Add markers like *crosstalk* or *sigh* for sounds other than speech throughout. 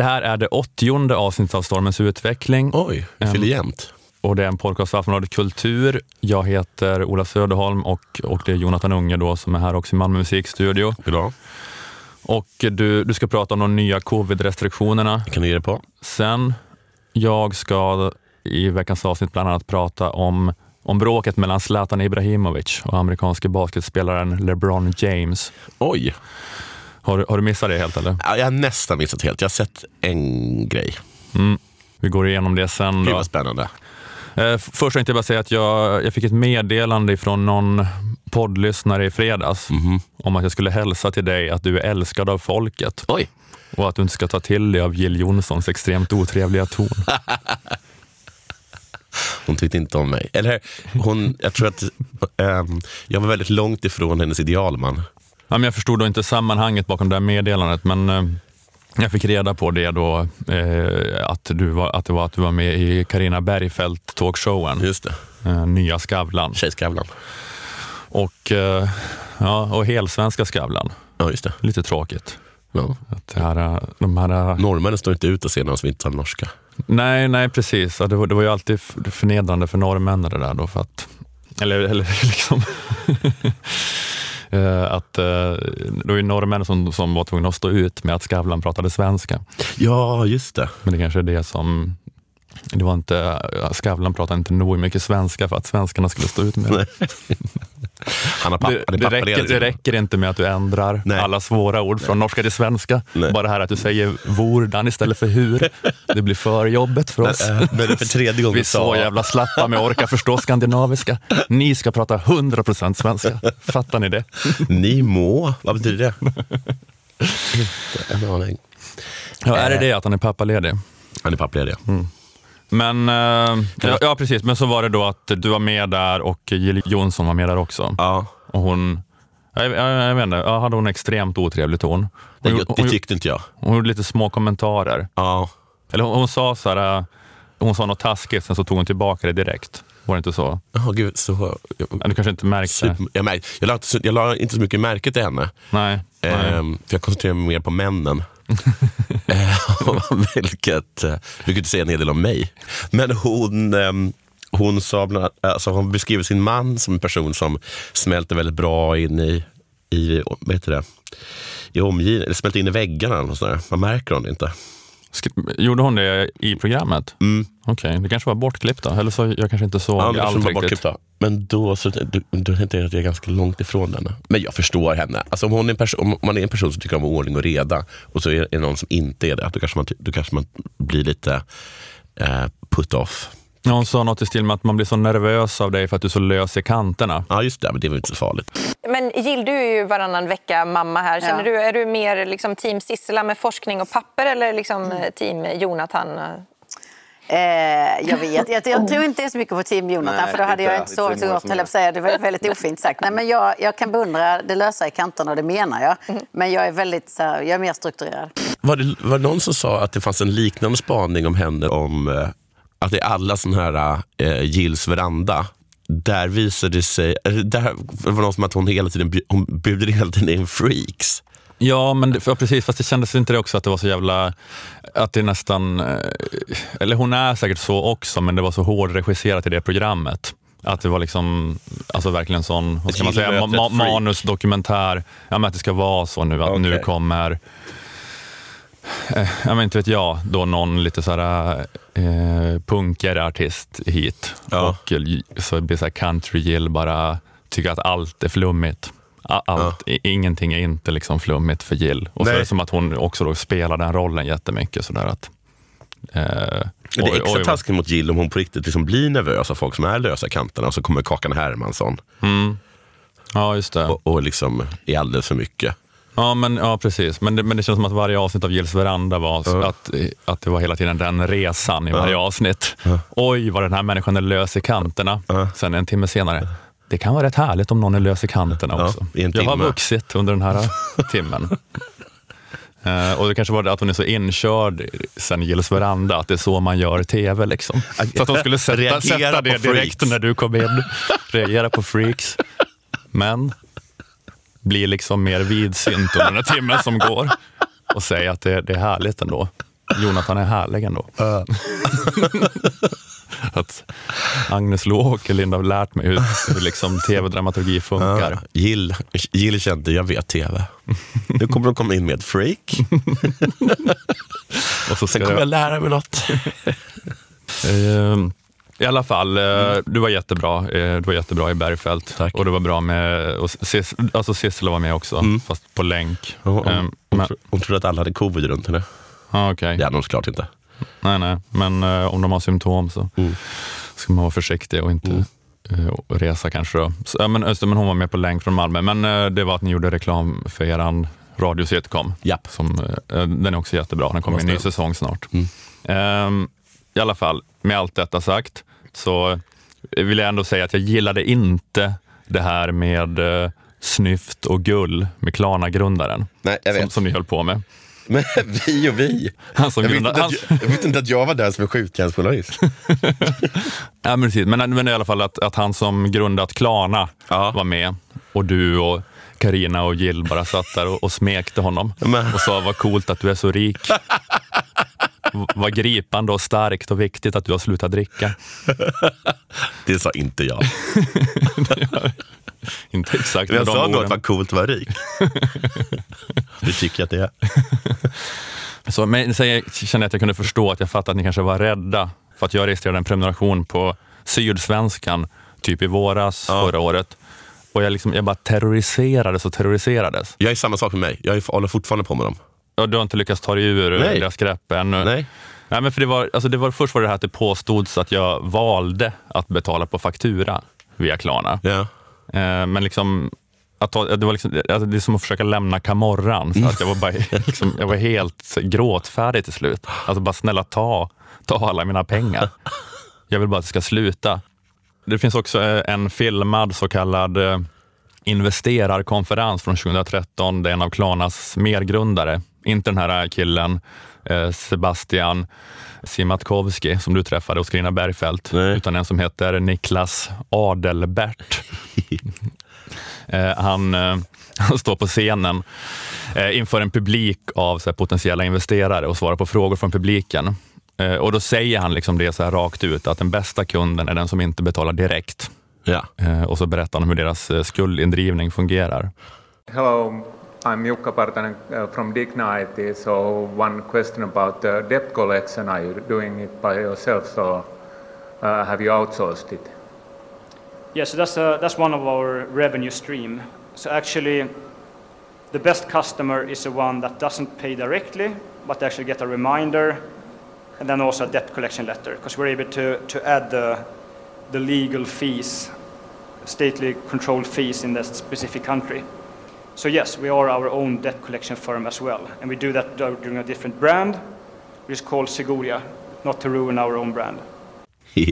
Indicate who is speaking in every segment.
Speaker 1: Det här är det
Speaker 2: åttionde avsnittet av Stormens utveckling
Speaker 3: Oj, vi fyller jämnt.
Speaker 2: och det är en podcast för Aftonbladet Kultur. Jag heter Ola Söderholm och, och det är Jonathan Unge då som är här också i Malmö musikstudio.
Speaker 3: Bra.
Speaker 2: Och du, du ska prata om de nya covid-restriktionerna.
Speaker 3: Kan du ge det på?
Speaker 2: Sen, jag ska i veckans avsnitt bland annat prata om, om bråket mellan Zlatan Ibrahimovic och amerikanske basketspelaren LeBron James.
Speaker 3: Oj,
Speaker 2: Har, du- har du missat det helt eller?
Speaker 3: ja, jag har nästan missat helt. Jag har sett en grej.
Speaker 2: Mm. Vi går igenom det sen.
Speaker 3: Gud vad spännande.
Speaker 2: Eh, Först tänkte jag bara säga att jag, jag fick ett meddelande från någon poddlyssnare i fredags
Speaker 3: Mhm.
Speaker 2: om att jag skulle hälsa till dig att du är älskad av folket
Speaker 3: Oj,
Speaker 2: och att du inte ska ta till dig av Jill Johnsons extremt otrevliga ton. *laughs*
Speaker 3: hon tyckte inte om mig. Eller hon, jag tror att ehm, jag var väldigt långt ifrån hennes idealman.
Speaker 2: Ja, men jag förstod då inte sammanhanget bakom det här meddelandet, men eh, jag fick reda på det då, eh, att, du var, att det var att du var med i Karina Bergfeldt talkshowen,
Speaker 3: Just det,
Speaker 2: eh, Nya Skavlan.
Speaker 3: Tjejskavlan.
Speaker 2: Och, eh, ja, och helsvenska Skavlan.
Speaker 3: Ja, just det.
Speaker 2: Lite tråkigt.
Speaker 3: Ja.
Speaker 2: Att här, eh, de här,
Speaker 3: Norrmännen står inte ut och ser någon som inte talar norska.
Speaker 2: nej, nej, precis. Ja, det, var, det var ju alltid förnedrande för norrmännen det där då. För att, eller, eller *laughs* liksom... eh, att eh, det var ju norrmän som, som var tvungna att stå ut med att Skavlan pratade svenska.
Speaker 3: Ja, just det.
Speaker 2: Men det kanske är det som... Det var inte, Skavlan pratade inte nog mycket svenska för att svenskarna skulle stå ut med det. *laughs*
Speaker 3: Han har pappa,
Speaker 2: Det, det, räcker, det räcker inte med att du ändrar
Speaker 3: Nej.
Speaker 2: alla svåra ord från norska till svenska.
Speaker 3: Nej.
Speaker 2: Bara här att du säger vordan istället för hur. Det blir för jobbet för oss.
Speaker 3: Men, äh, men för tredje gången
Speaker 2: Vi är så jävla slappa med att orka förstå skandinaviska. Ni ska prata 100% svenska. Fattar ni det?
Speaker 3: Ni må, vad betyder det? *laughs* inte en aning.
Speaker 2: Ja, är det det att han är pappaledig?
Speaker 3: Han är pappaledig.
Speaker 2: Men, eh, ja, ja, precis. Men så var det då att du var med där och Jill Johnson var med där också.
Speaker 3: Ja,
Speaker 2: Och hon, jag, jag, jag vet inte, ja, hade hon extremt otrevlig ton.
Speaker 3: det,
Speaker 2: Hon,
Speaker 3: det
Speaker 2: hon,
Speaker 3: tyckte inte jag.
Speaker 2: hon gjorde lite små kommentarer.
Speaker 3: Ja,
Speaker 2: Eller hon, hon sa så här, eh, hon sa något taskigt, sen så tog hon tillbaka det direkt. Var det inte så?
Speaker 3: oh, gud, så...
Speaker 2: Ja, Du kanske inte märkte?
Speaker 3: Super, jag, märk, jag, la inte, så- jag la inte så mycket märke till henne.
Speaker 2: Nej. nej.
Speaker 3: Ehm, för jag koncentrerar mig mer på männen. *laughs* Eh, vilket, eh, vilket säger en hel del om mig. Men hon, ehm, hon, sa bland annat, alltså hon beskriver sin man som en person som smälter väldigt bra in i, i, vad heter det? i omgivningen, eller smälter in i väggarna. Och sådär. Man märker hon inte.
Speaker 2: Gjorde hon det i programmet?
Speaker 3: Mm.
Speaker 2: Okej, det kanske var bortklippt då? Eller så jag kanske inte såg
Speaker 3: Ja, det
Speaker 2: allt
Speaker 3: var
Speaker 2: riktigt.
Speaker 3: då. Men då, så, då, då tänkte jag att jag är ganska långt ifrån henne. Men jag förstår henne. Alltså om, hon är om man är en person som tycker om ordning och reda och så är det någon som inte är det, då kanske man, då kanske man blir lite eh, put off.
Speaker 2: Ja, hon sa något i stil med att man blir så nervös av dig för att du är så lös i kanterna.
Speaker 3: Ja, just det. Men det var inte så farligt.
Speaker 4: Men Jill, du är ju varannan vecka mamma här. Känner
Speaker 5: Ja.
Speaker 4: du, är du mer liksom team Sissela med forskning och papper eller liksom
Speaker 5: Mm.
Speaker 4: team Jonathan?
Speaker 5: Eh, jag vet, jag, jag tror inte det är så mycket på Team Jonathan
Speaker 6: Nej,
Speaker 5: för då hade
Speaker 6: inte-
Speaker 5: jag inte sovit så gott höll jag säga. Det var väldigt ofint sagt. Nej, men jag, jag kan beundra det lösa i kanterna och det menar jag. Men jag är väldigt så här, jag är mer strukturerad.
Speaker 3: Var det, var det någon som sa att det fanns en liknande spaning om henne om eh, att i alla sådana här eh, Gills veranda där visade det sig, eller där var det någon som att hon hela tiden hon bjuder hela tiden in freaks.
Speaker 2: Ja, men det, precis. Fast det kändes inte det också att det var så jävla... Att det nästan... eh, Eller hon är säkert så också, men det var så hårdregisserat i det programmet. Att det var liksom, alltså verkligen sån, vad ska man säga, ma- manusdokumentär. Ja, men att det ska vara så nu, att nu
Speaker 3: Okej.
Speaker 2: kommer... Eh, ja, men inte vet jag, då någon lite så här eh, punkigare artist hit.
Speaker 3: Ja.
Speaker 2: Och så blir så här country bara tycker att allt är flummigt. Allt, i- Ingenting är inte liksom flummigt för Jill. Och så
Speaker 3: Nej.
Speaker 2: är det som att hon också då spelar den rollen jättemycket. Sådär att, eh,
Speaker 3: det är extra taskigt mot Jill om hon på riktigt liksom blir nervös av folk som är lösa i kanterna och så kommer Kakan Hermansson
Speaker 2: Mm. Ja, just det.
Speaker 3: och, och liksom är alldeles för mycket.
Speaker 2: Ja, men, ja precis. Men det, men det känns som att varje avsnitt av Gills veranda var så att, att det var hela tiden den resan i varje avsnitt. Oj, vad den här människan är lös i kanterna. Sen en timme senare, det kan vara rätt härligt om någon är lös i kanterna
Speaker 3: Ja,
Speaker 2: också. Jag har vuxit under den här *laughs* timmen. Eh, och det kanske var det att hon är så inkörd sen Gilles veranda, att det är så man gör tv. Liksom. Så att de skulle sätta, sätta det direkt
Speaker 3: freaks.
Speaker 2: när du kom in. *laughs* Reagera på freaks. Men blir liksom mer vidsynt under den timmen som går och säger att det, det är härligt ändå. Jonathan är härlig ändå. *laughs* att Agnes Låkerlind har lärt mig hur, hur liksom tv-dramaturgi funkar.
Speaker 3: Ja, Gill, Gill kände, jag vet tv. Nu kommer de komma in med ett freak. *laughs*
Speaker 2: Och så
Speaker 3: Sen kommer jag lära mig något.
Speaker 2: Ehm, I alla fall, eh, du var jättebra. eh, Du var jättebra i Bergfält.
Speaker 3: Tack.
Speaker 2: Och det var bra med, och Sis, alltså Sissela var med också, fast på länk.
Speaker 3: Hon, hon,
Speaker 2: Ehm, men,
Speaker 3: hon trodde att alla hade covid runt henne.
Speaker 2: ah, okej.
Speaker 3: Det hade de såklart inte.
Speaker 2: Nej, nej. Men eh, om de har symptom så
Speaker 3: Mm.
Speaker 2: ska man vara försiktig och inte och resa kanske. Då. Så, ja, men, just det, men hon var med på länk från Malmö. Men eh, det var att ni gjorde reklam för er radio-sitcom.
Speaker 3: Japp.
Speaker 2: Som, eh, den är också jättebra. Den kommer en ny säsong snart.
Speaker 3: Mm.
Speaker 2: Ehm, I alla fall, med allt detta sagt så vill jag ändå säga att jag gillade inte det här med eh, snyft och gull med Klarna-grundaren.
Speaker 3: Nej, jag
Speaker 2: Som,
Speaker 3: vet.
Speaker 2: som ni höll på med. *laughs*
Speaker 3: Men vi och vi.
Speaker 2: Han som
Speaker 3: Jag visste,
Speaker 2: grundade,
Speaker 3: inte
Speaker 2: han,
Speaker 3: inte att jag var där som en skjutjärnsjournalist. *laughs*
Speaker 2: Ja, men, precis. men, men i alla fall att, att han som grundat Klarna
Speaker 3: Ja.
Speaker 2: var med och du och Karina och Jill bara satt där och, och smekte honom
Speaker 3: Men-
Speaker 2: och sa vad coolt att du är så rik. *laughs* Vad gripande och starkt och viktigt att du har slutat dricka. *laughs*
Speaker 3: Det sa inte jag. *laughs*
Speaker 2: Inte exakt
Speaker 3: jag sa nog att det var coolt att vara rik. *laughs* Det tycker jag att det är.
Speaker 2: Så, men sen jag kände jag att jag kunde förstå att jag fattade att ni kanske var rädda för att jag registrerade en prenumeration på Sydsvenskan typ i våras
Speaker 3: Ja.
Speaker 2: förra året. Och jag, liksom, jag bara terroriserades och terroriserades.
Speaker 3: Jag är samma sak med mig. Jag håller fortfarande på med dem.
Speaker 2: Och du har inte lyckats ta dig ur
Speaker 3: Nej.
Speaker 2: deras grepp ännu?
Speaker 3: Nej.
Speaker 2: Nej, men för det var, alltså det var, först var det här att det påstods att jag valde att betala på faktura via Klarna.
Speaker 3: Ja.
Speaker 2: Eh, men liksom, att ta, det, var liksom, alltså det är som att försöka lämna Camorran. Så att jag, var bara, *laughs* liksom, jag var helt gråtfärdig till slut. Alltså bara snälla ta, ta alla mina pengar. Jag vill bara att det ska sluta. Det finns också eh, en filmad så kallad eh, investerarkonferens från 2013. Det är en av Klarnas medgrundare. Inte den här killen eh, Sebastian Simatkovski som du träffade hos Carina Bergfeldt,
Speaker 3: Nej.
Speaker 2: utan en som heter Niklas Adelbert. *laughs* Eh, han, eh, han står på scenen inför en publik av så här, potentiella investerare och svarar på frågor från publiken. Och då säger han liksom det så här rakt ut, att den bästa kunden är den som inte betalar direkt.
Speaker 3: Ja.
Speaker 2: Och så berättar han hur deras skuldindrivning fungerar.
Speaker 6: Hello, I'm Jukka Partanen uh, from Dignity. So one question about uh, debt collection. Are you doing it by yourself or uh, have you outsourced it?
Speaker 7: Yeah, so that's, uh, that's one of our revenue stream. So actually, the best customer is the one that doesn't pay directly, but actually get a reminder, and then also a debt collection letter, because we're able to, to add the, the legal fees, stately controlled fees in that specific country. So yes, we are our own debt collection firm as well, and we do that during a different brand, which is called Seguria, not to ruin our own brand. *laughs*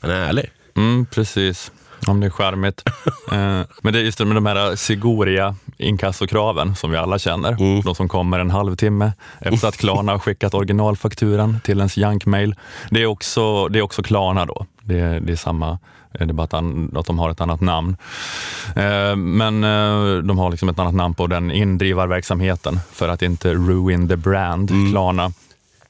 Speaker 3: Han är ärlig.
Speaker 2: Mm, precis. Om det är charmigt. *laughs* eh, men det är just det med de här Siguria inkassokraven som vi alla känner. De som kommer en halvtimme efter att Klarna har skickat originalfakturan till ens jankmail. Det är också, det är också Klarna då. Det är, det är samma, det är bara att, an, att de har ett annat namn. Eh, men eh, de har liksom ett annat namn på den indrivarverksamheten för att inte ruin the brand, Klarna.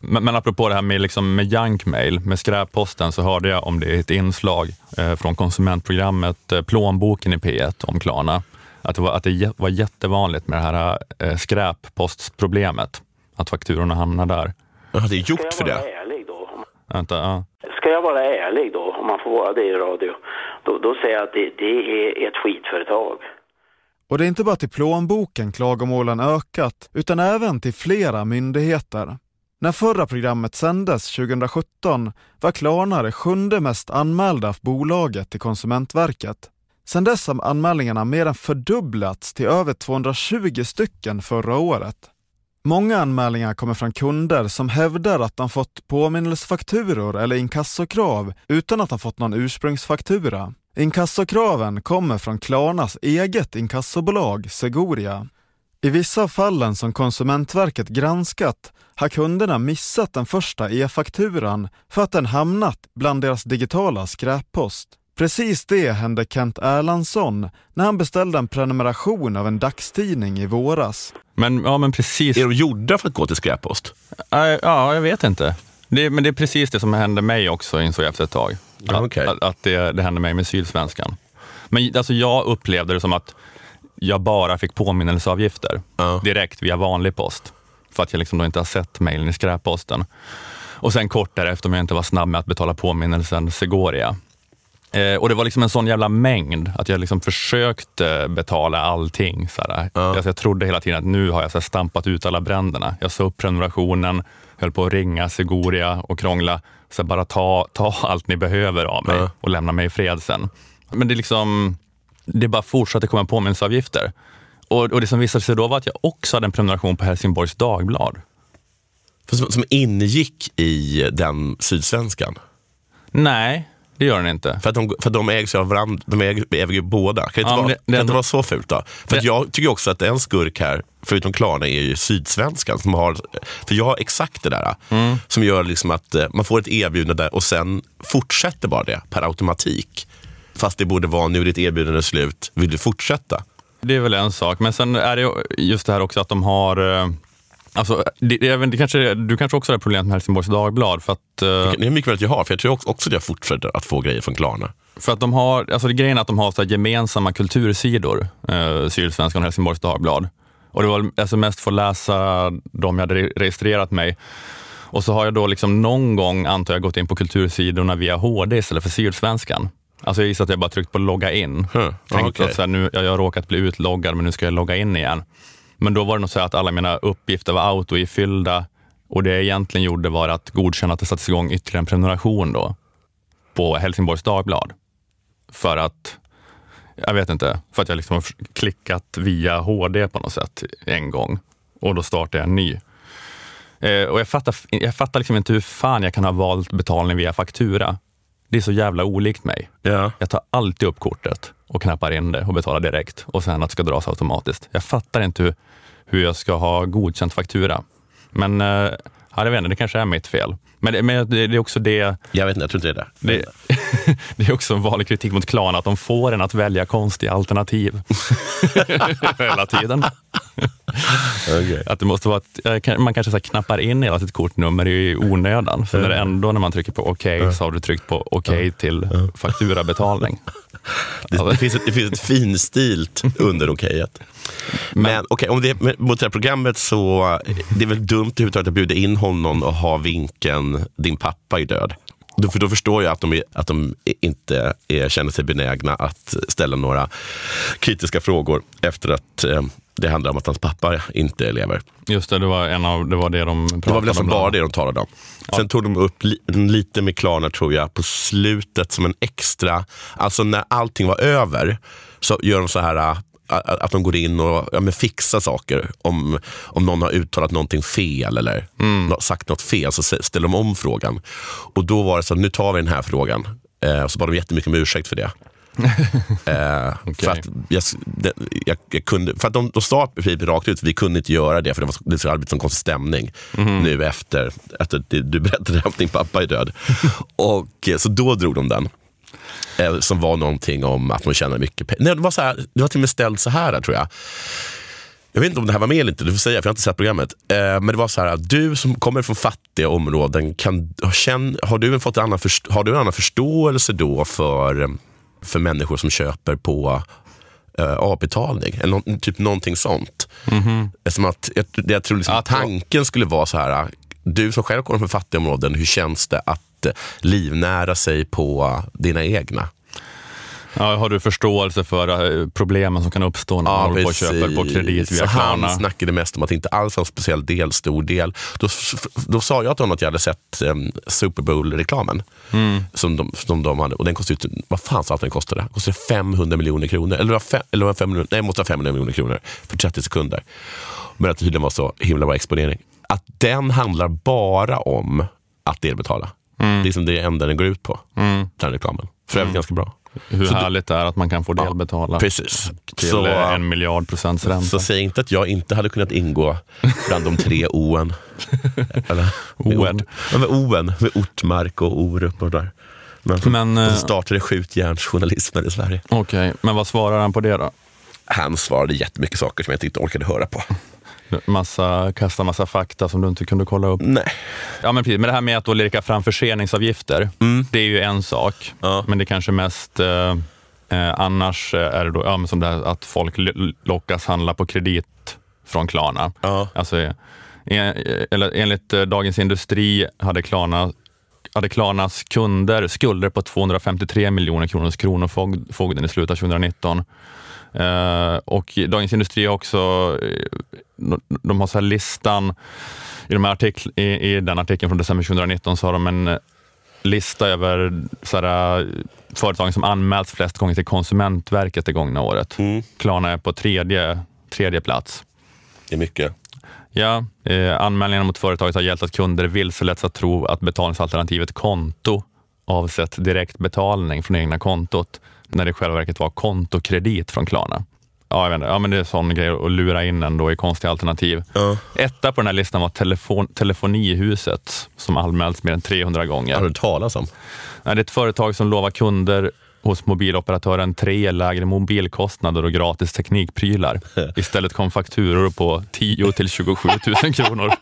Speaker 2: Men, men apropå det här med, liksom, med junkmail, med skräpposten, så hörde jag om det i ett inslag eh, från konsumentprogrammet eh, Plånboken i P1 om Klarna. Att det var, att det var jättevanligt med det här eh, skräppostproblemet. Att fakturorna hamnar där.
Speaker 3: Ja, det är gjort för det.
Speaker 2: Vänta, ja.
Speaker 8: Ska jag vara ärlig då, om man får vara det i radio, då, då säger jag att det, det är ett skitföretag.
Speaker 9: Och det är inte bara till plånboken klagomålen ökat, utan även till flera myndigheter. När förra programmet sändes 2017 var Klarna det sjunde mest anmälda bolaget till Konsumentverket. Sedan dess har anmälningarna mer än fördubblats till över 220 stycken förra året. Många anmälningar kommer från kunder som hävdar att de fått påminnelsefakturor eller inkassokrav utan att ha fått någon ursprungsfaktura. Inkassokraven kommer från Klarnas eget inkassobolag Seguria. I vissa av fallen som Konsumentverket granskat har kunderna missat den första e-fakturan för att den hamnat bland deras digitala skräppost. Precis det hände Kent Erlandsson när han beställde en prenumeration av en dagstidning i våras.
Speaker 2: Men, ja, men precis.
Speaker 3: Är de gjorda för att gå till skräppost?
Speaker 2: Äh, Ja, jag vet inte. Det, men det är precis det som hände mig också, insåg jag efter ett tag.
Speaker 3: Ja,
Speaker 2: Att,
Speaker 3: okej.
Speaker 2: att, att det, det hände mig med Sydsvenskan. Men alltså, jag upplevde det som att jag bara fick påminnelseavgifter
Speaker 3: Ja.
Speaker 2: direkt via vanlig post. För att jag liksom då inte har sett mejlen i skräpposten. Och sen kort därefter, om jag inte var snabb med att betala påminnelsen, jag. Eh, och det var liksom en sån jävla mängd att jag liksom försökte betala allting. Såhär.
Speaker 3: Ja.
Speaker 2: Alltså jag trodde hela tiden att nu har jag såhär stampat ut alla bränderna. Jag sa upp prenumerationen, höll på att ringa Seguria och krångla. Så bara ta, ta allt ni behöver av mig
Speaker 3: Ja.
Speaker 2: och lämna mig i fred sen. Men det liksom, det bara fortsatte komma påminnelseavgifter. Och, och det som visade sig då var att jag också hade en prenumeration på Helsingborgs Dagblad.
Speaker 3: Som, som ingick i den Sydsvenskan?
Speaker 2: Nej, det gör den inte.
Speaker 3: För att de, för att de ägs av varandra, de äger, äger ju båda. Kan det inte,
Speaker 2: Ja, men
Speaker 3: vara,
Speaker 2: det-
Speaker 3: kan inte vara så fult då? För
Speaker 2: det-
Speaker 3: jag tycker också att en skurk här, förutom Klarna, är ju Sydsvenskan. Som har, för jag har exakt det där.
Speaker 2: Mm.
Speaker 3: Som gör liksom att eh, man får ett erbjudande och sen fortsätter bara det per automatik. Fast det borde vara, nu är ditt erbjudande slut, vill du fortsätta?
Speaker 2: Det är väl en sak, men sen är det ju just det här också att de har eh, Alltså, det, det, det kanske, du kanske också har problemet med Helsingborgs Dagblad för att, eh,
Speaker 3: Det är mycket väl att jag har, för jag tror också att jag fortsätter att få grejer från Klarna.
Speaker 2: för att de har, alltså det grejen är att de har så gemensamma kultursidor, eh, Sydsvenskan och Helsingborgs Dagblad. Och det var alltså mest för att läsa de jag hade re- registrerat mig. Och så har jag då liksom någon gång, antar jag, gått in på kultursidorna via HD istället för Sydsvenskan. Alltså jag gissar att jag bara tryckt på logga in.
Speaker 3: Huh.
Speaker 2: Tänkt
Speaker 3: okej.
Speaker 2: att så här, nu, jag har råkat bli utloggad, men nu ska jag logga in igen. Men då var det nog så att alla mina uppgifter var autoifyllda och det jag egentligen gjorde var att godkänna att det sattes igång ytterligare en prenumeration då på Helsingborgs Dagblad. För att, jag vet inte, för att jag liksom har klickat via HD på något sätt en gång och då startade jag en ny. Eh, och jag fattar, jag fattar liksom inte hur fan jag kan ha valt betalning via faktura. Det är så jävla olikt mig.
Speaker 3: Ja.
Speaker 2: Jag tar alltid upp kortet och knappar in det och betalar direkt och sen att det ska dras automatiskt. Jag fattar inte hur, hur jag ska ha godkänt faktura. Men eh, ja, jag vet inte, det kanske är mitt fel. Men, det, men det, det är också det,
Speaker 3: Jag vet inte, jag tror inte det är det.
Speaker 2: det, *laughs* det är också en vanlig kritik mot Klarna, att de får en att välja konstiga alternativ *laughs* hela tiden.
Speaker 3: Okej.
Speaker 2: Att det måste vara att, man kanske så knappar in hela sitt kortnummer i onödan. Sen är det ändå när man trycker på okej så har du tryckt på okej till fakturabetalning.
Speaker 3: Det, det, finns ett, det finns ett finstilt under okejet. *laughs* Men okej, om det är mot det här programmet så det är väl dumt överhuvudtaget att bjuda in honom och ha vinkeln din pappa är död. Då, för då förstår jag att de, är, att de inte är, känner sig benägna att ställa några kritiska frågor efter att eh, det handlar om att hans pappa inte lever.
Speaker 2: Just det, det var, en av, det, var det de pratade
Speaker 3: Det var väl nästan
Speaker 2: om.
Speaker 3: bara det de talade om. Sen tog de upp li, lite med Klarna tror jag på slutet som en extra, alltså när allting var över så gör de så här äh, att de går in och ja, men fixar saker. Om, om någon har uttalat någonting fel eller nå- sagt något fel så ställer de om frågan. Och då var det så att nu tar vi den här frågan. Eh, och så bad de jättemycket om ursäkt för det. Eh, *laughs* för att, jag, det, jag, jag kunde, för att de, de sa rakt ut vi kunde inte göra det för det var det skulle arbeta som konstig stämning nu efter att du, berättade att din pappa är död. *laughs* och, eh, så då drog de den. Eh, som var någonting om att man tjänar mycket pengar. Nej, det, var så här, det var till och med ställt så här tror jag. Jag vet inte om det här var med eller inte, du får säga för jag har inte sett programmet. Eh, men det var så här, du som kommer från fattiga områden, kan, känn, har, du fått en annan först, har du en annan förståelse då för, för människor som köper på eh, avbetalning? Eller nå- typ någonting sånt. Som att, jag, jag tror liksom
Speaker 2: Att-
Speaker 3: tanken skulle vara så här, du som själv kommer från fattiga områden, hur känns det att eh, livnära sig på dina egna?
Speaker 2: Ja, har du förståelse för eh, problemen som kan uppstå när man håller på och köper på kredit via Klarna?
Speaker 3: Han snackade mest om att det inte alls var en speciell del, stor del. Då, då sa jag till honom att jag hade sett um, Super Bowl-reklamen.
Speaker 2: Mm.
Speaker 3: Som, de, som de hade. Och den kostade, ut- vad fan sa att den kostade? Den kostade 500 miljoner kronor. Eller, var fe, eller var det 500, nej, måste vara 500 miljoner kronor för 30 sekunder. Men att det tydligen var så himla bra exponering. Att den handlar bara om att delbetala.
Speaker 2: Mm.
Speaker 3: Det är som det enda den går ut på, den reklamen. För övrigt ganska bra.
Speaker 2: Hur
Speaker 3: Så
Speaker 2: härligt det är att man kan få delbetala
Speaker 3: Precis.
Speaker 2: till
Speaker 3: Så,
Speaker 2: en miljard procents ränta.
Speaker 3: så säg inte att jag inte hade kunnat ingå bland de tre *laughs* O'n. Eller, med Ja, med Ortmark och Orup och där. Men,
Speaker 2: Men,
Speaker 3: de
Speaker 2: eh,
Speaker 3: startade skjutjärnsjournalismen i Sverige.
Speaker 2: Okej, men vad svarar han på det då?
Speaker 3: Han svarade jättemycket saker som jag inte orkade höra på.
Speaker 2: Massa, kasta massa fakta som du inte kunde kolla upp.
Speaker 3: Nej.
Speaker 2: Ja, men precis. Men det här med att då lirka fram förseningsavgifter, det är ju en sak.
Speaker 3: Ja.
Speaker 2: Men det kanske mest eh, eh, annars är det då, ja, men som det här att folk lockas handla på kredit från Klarna.
Speaker 3: Ja.
Speaker 2: Alltså, eh, eller, enligt eh, Dagens Industri hade Klarna hade Klarnas kunder skulder på 253 miljoner kronor hos Kronofogden i slutet av 2019. Eh, och Dagens Industri har också, eh, de- har så här listan, i, de artikl, i, i den artikeln från december 2019 så har de en eh, lista över så här, eh, företagen som anmälts flest gånger till Konsumentverket det gångna året.
Speaker 3: Mm.
Speaker 2: Klarna är på tredje, tredje plats.
Speaker 3: Det är mycket.
Speaker 2: Ja, eh, anmälningarna mot företaget har gällt att kunder vilseletts att tro att betalningsalternativet konto avsett direktbetalning från egna kontot, när det i själva verket var kontokredit från Klarna. Ja, jag vet inte. ja men det är sån grej att lura in en då i konstiga alternativ.
Speaker 3: Ja.
Speaker 2: Etta på den här listan var telefon, Telefonihuset, som anmälts mer än 300 gånger.
Speaker 3: Har du talas om?
Speaker 2: Det är ett företag som lovar kunder hos mobiloperatören tre lägre mobilkostnader och gratis teknikprylar. *laughs* Istället kom fakturor på 10 till 27 000 kronor.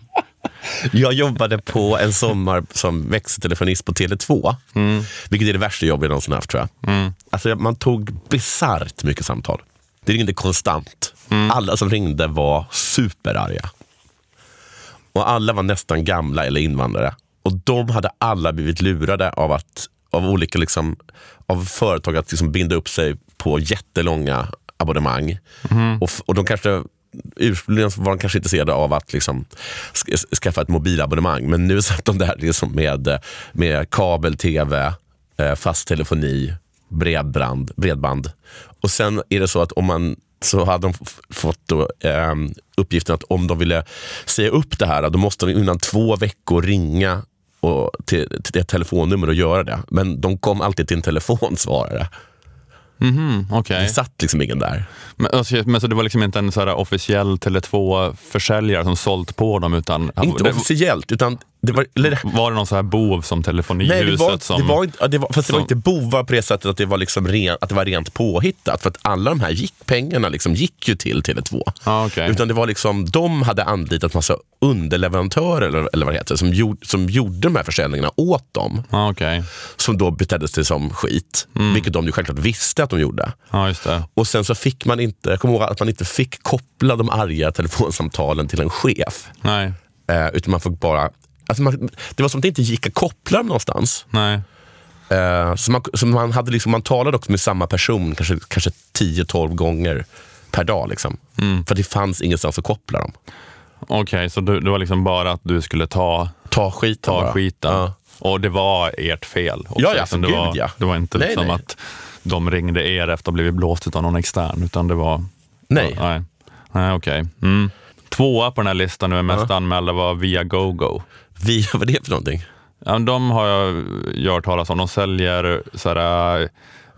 Speaker 3: Jag jobbade på en sommar som växeltelefonist på Tele2. Vilket är det värsta jobb jag någonsin haft tror jag. Alltså, man tog bisarrt mycket samtal. Det ringde konstant. Alla som ringde var superarga. Och alla var nästan gamla eller invandrare. Och de hade alla blivit lurade av, att, av olika liksom, av företag att liksom binda upp sig på jättelånga abonnemang. Och, f- och de kanske Ursprungligen var de kanske intresserade av att liksom skaffa ett mobilabonnemang, men nu *laughs* satt de där liksom med, med kabel, tv, eh, fast telefoni, bredband, bredband. Och sen är det så att om man så hade de fått då, eh, uppgiften att om de ville säga upp det här, då måste de innan två veckor ringa och till, till ett telefonnummer och göra det. Men de kom alltid till en telefonsvarare.
Speaker 2: Mhm, okej.
Speaker 3: Det satt liksom ingen där.
Speaker 2: Men, alltså, men så det var liksom inte en så officiell Tele2-försäljare som sålt på dem, utan
Speaker 3: Inte
Speaker 2: det,
Speaker 3: officiellt, utan det var, eller,
Speaker 2: var det någon så här bov som Telefonihuset
Speaker 3: Nej, det var,
Speaker 2: som...
Speaker 3: det var, inte- det var, fast det var
Speaker 2: som-
Speaker 3: inte bovar på det sättet att det var, liksom ren, att det var rent påhittat. För att alla de här gick, pengarna liksom gick ju till Tele2.
Speaker 2: Ja, okej.
Speaker 3: Utan det var liksom, de hade anlitat massa underleverantörer eller, eller vad det heter, som, gjorde, som gjorde de här försäljningarna åt dem.
Speaker 2: Ja, okej.
Speaker 3: Som då betedde sig som skit. Vilket de ju självklart visste att de gjorde.
Speaker 2: Det.
Speaker 3: Och sen så fick man inte, jag kommer ihåg att man inte fick koppla de arga telefonsamtalen till en chef.
Speaker 2: Nej,
Speaker 3: Eh, utan man fick bara, alltså man, det var som att det inte gick att koppla dem någonstans.
Speaker 2: nej.
Speaker 3: Eh, så man, så man, hade liksom, man talade också med samma person kanske, kanske 10-12 gånger per dag. Liksom. För det fanns ingenstans att koppla dem.
Speaker 2: Okej, så du, det var liksom bara att du skulle ta,
Speaker 3: Ta skiten
Speaker 2: ta
Speaker 3: bara.
Speaker 2: skiten.
Speaker 3: Ja.
Speaker 2: Och det var ert fel? också,
Speaker 3: Ja, ja,
Speaker 2: liksom.
Speaker 3: för
Speaker 2: det, var,
Speaker 3: gud, ja.
Speaker 2: det var inte
Speaker 3: Nej,
Speaker 2: liksom
Speaker 3: nej.
Speaker 2: att de ringde er efter att ha blivit blåst av någon extern, utan det var...
Speaker 3: Nej.
Speaker 2: Ja, nej, nej okej. Mm. Tvåa på den här listan nu, mest anmälda, var via GoGo.
Speaker 3: Vi, *laughs* vad är det för någonting?
Speaker 2: Ja, de har jag hört talas om. De säljer så här,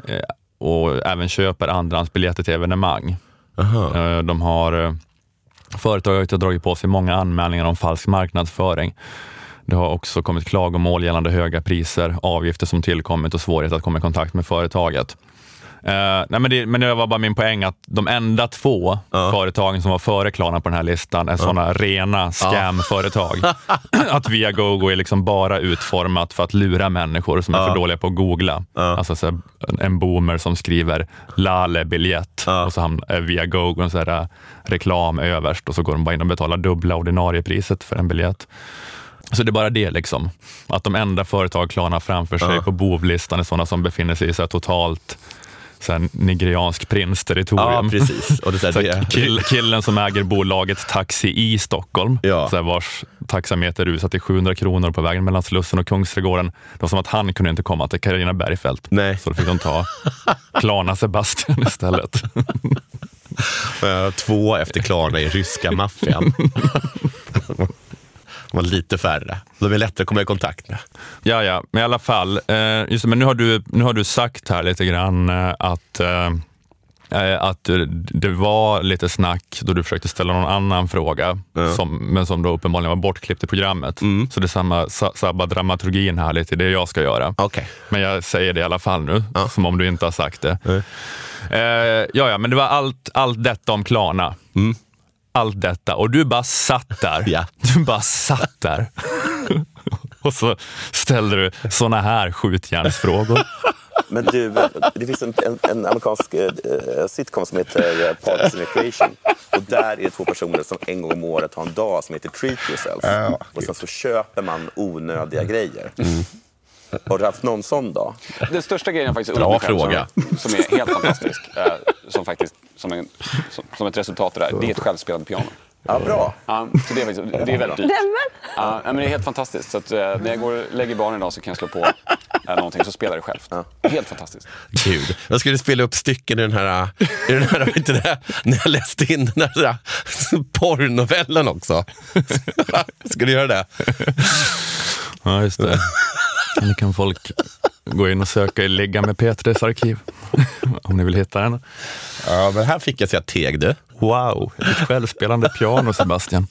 Speaker 2: eh, och även köper andrahandsbiljetter till evenemang.
Speaker 3: Aha.
Speaker 2: Eh, De har, eh, företaget har dragit på sig många anmälningar om falsk marknadsföring. Det har också kommit klagomål gällande höga priser, avgifter som tillkommit och svårighet att komma i kontakt med företaget. Eh, nej men, det, men det var bara min poäng att de enda två företagen som var före Klarna på den här listan är sådana rena scam-företag. *laughs* att Viagogo är liksom bara utformat för att lura människor som är för dåliga på att googla. Alltså så en boomer som skriver Lale biljett och så hamn- är Viagogo en så här, eh, reklam överst och så går de bara in och betalar dubbla ordinarie priset för en biljett. Så det är bara det, liksom. att de enda företag Klarna framför sig på bovlistan är sådana som befinner sig i så totalt så här, nigeriansk
Speaker 3: Ja,
Speaker 2: prinsterritorium.
Speaker 3: precis. Och det, så
Speaker 2: Så
Speaker 3: här, *laughs* det,
Speaker 2: kill, killen som äger bolaget Taxi i Stockholm,
Speaker 3: Ja.
Speaker 2: så här, vars taxameter rusat till 700 kronor på vägen mellan Slussen och Kungsträdgården. Det var som att han kunde inte komma till Carina Bergfeldt.
Speaker 3: Nej.
Speaker 2: Så då fick de ta *laughs* Klarna Sebastian istället. *laughs*
Speaker 3: två efter Klarna i ryska maffian. De var lite färre. De är lättare att komma i kontakt med.
Speaker 2: Ja, ja, men i alla fall. Eh, just, det, men nu har, du, nu har du sagt här lite grann eh, att, eh, att det var lite snack då du försökte ställa någon annan fråga, som, men som då uppenbarligen var bortklippt i programmet. Så det samma, sa, sabbar dramaturgin här lite, det jag ska göra.
Speaker 3: Okej.
Speaker 2: Men jag säger det i alla fall nu, som om du inte har sagt det. Eh, ja, ja, men det var allt, allt detta om Klarna. Allt detta. Och du bara satt där.
Speaker 3: Ja. *laughs*
Speaker 2: Du bara satt där. *laughs* Och så ställde du såna här skjutjärnsfrågor. *laughs*
Speaker 10: Men du, det finns en, en, en amerikansk eh, sitcom som heter eh, Parks and Recreation. Och där är det två personer som en gång om året har en dag som heter Treat Yourself. och sen så köper man onödiga grejer. Har du haft någon sån dag?
Speaker 11: Den största grejen jag faktiskt
Speaker 3: Bra
Speaker 11: själv
Speaker 3: fråga.
Speaker 11: Som, som är helt fantastisk, eh, som, faktiskt, som, en, som, som ett resultat av det här, det är ett självspelande piano.
Speaker 10: Ja, bra.
Speaker 11: Ja, så det, är, faktiskt- det är väldigt dyrt. Ja, men det är helt fantastiskt. Så att, eh, när jag går och lägger barnen idag så kan jag slå på eh, någonting så spelar det självt. Helt fantastiskt.
Speaker 3: Gud, jag skulle spela upp stycken i den här, i den här vet *laughs* inte det, när jag läste in den här porrnovellen också. *laughs* Ska du göra det?
Speaker 2: Ja, just det. *laughs* Nu kan folk gå in och söka i Ligga med P3s arkiv. *laughs* Om ni vill hitta den.
Speaker 3: Ja, men här fick jag säga teg du.
Speaker 2: Wow, ett självspelande piano Sebastian.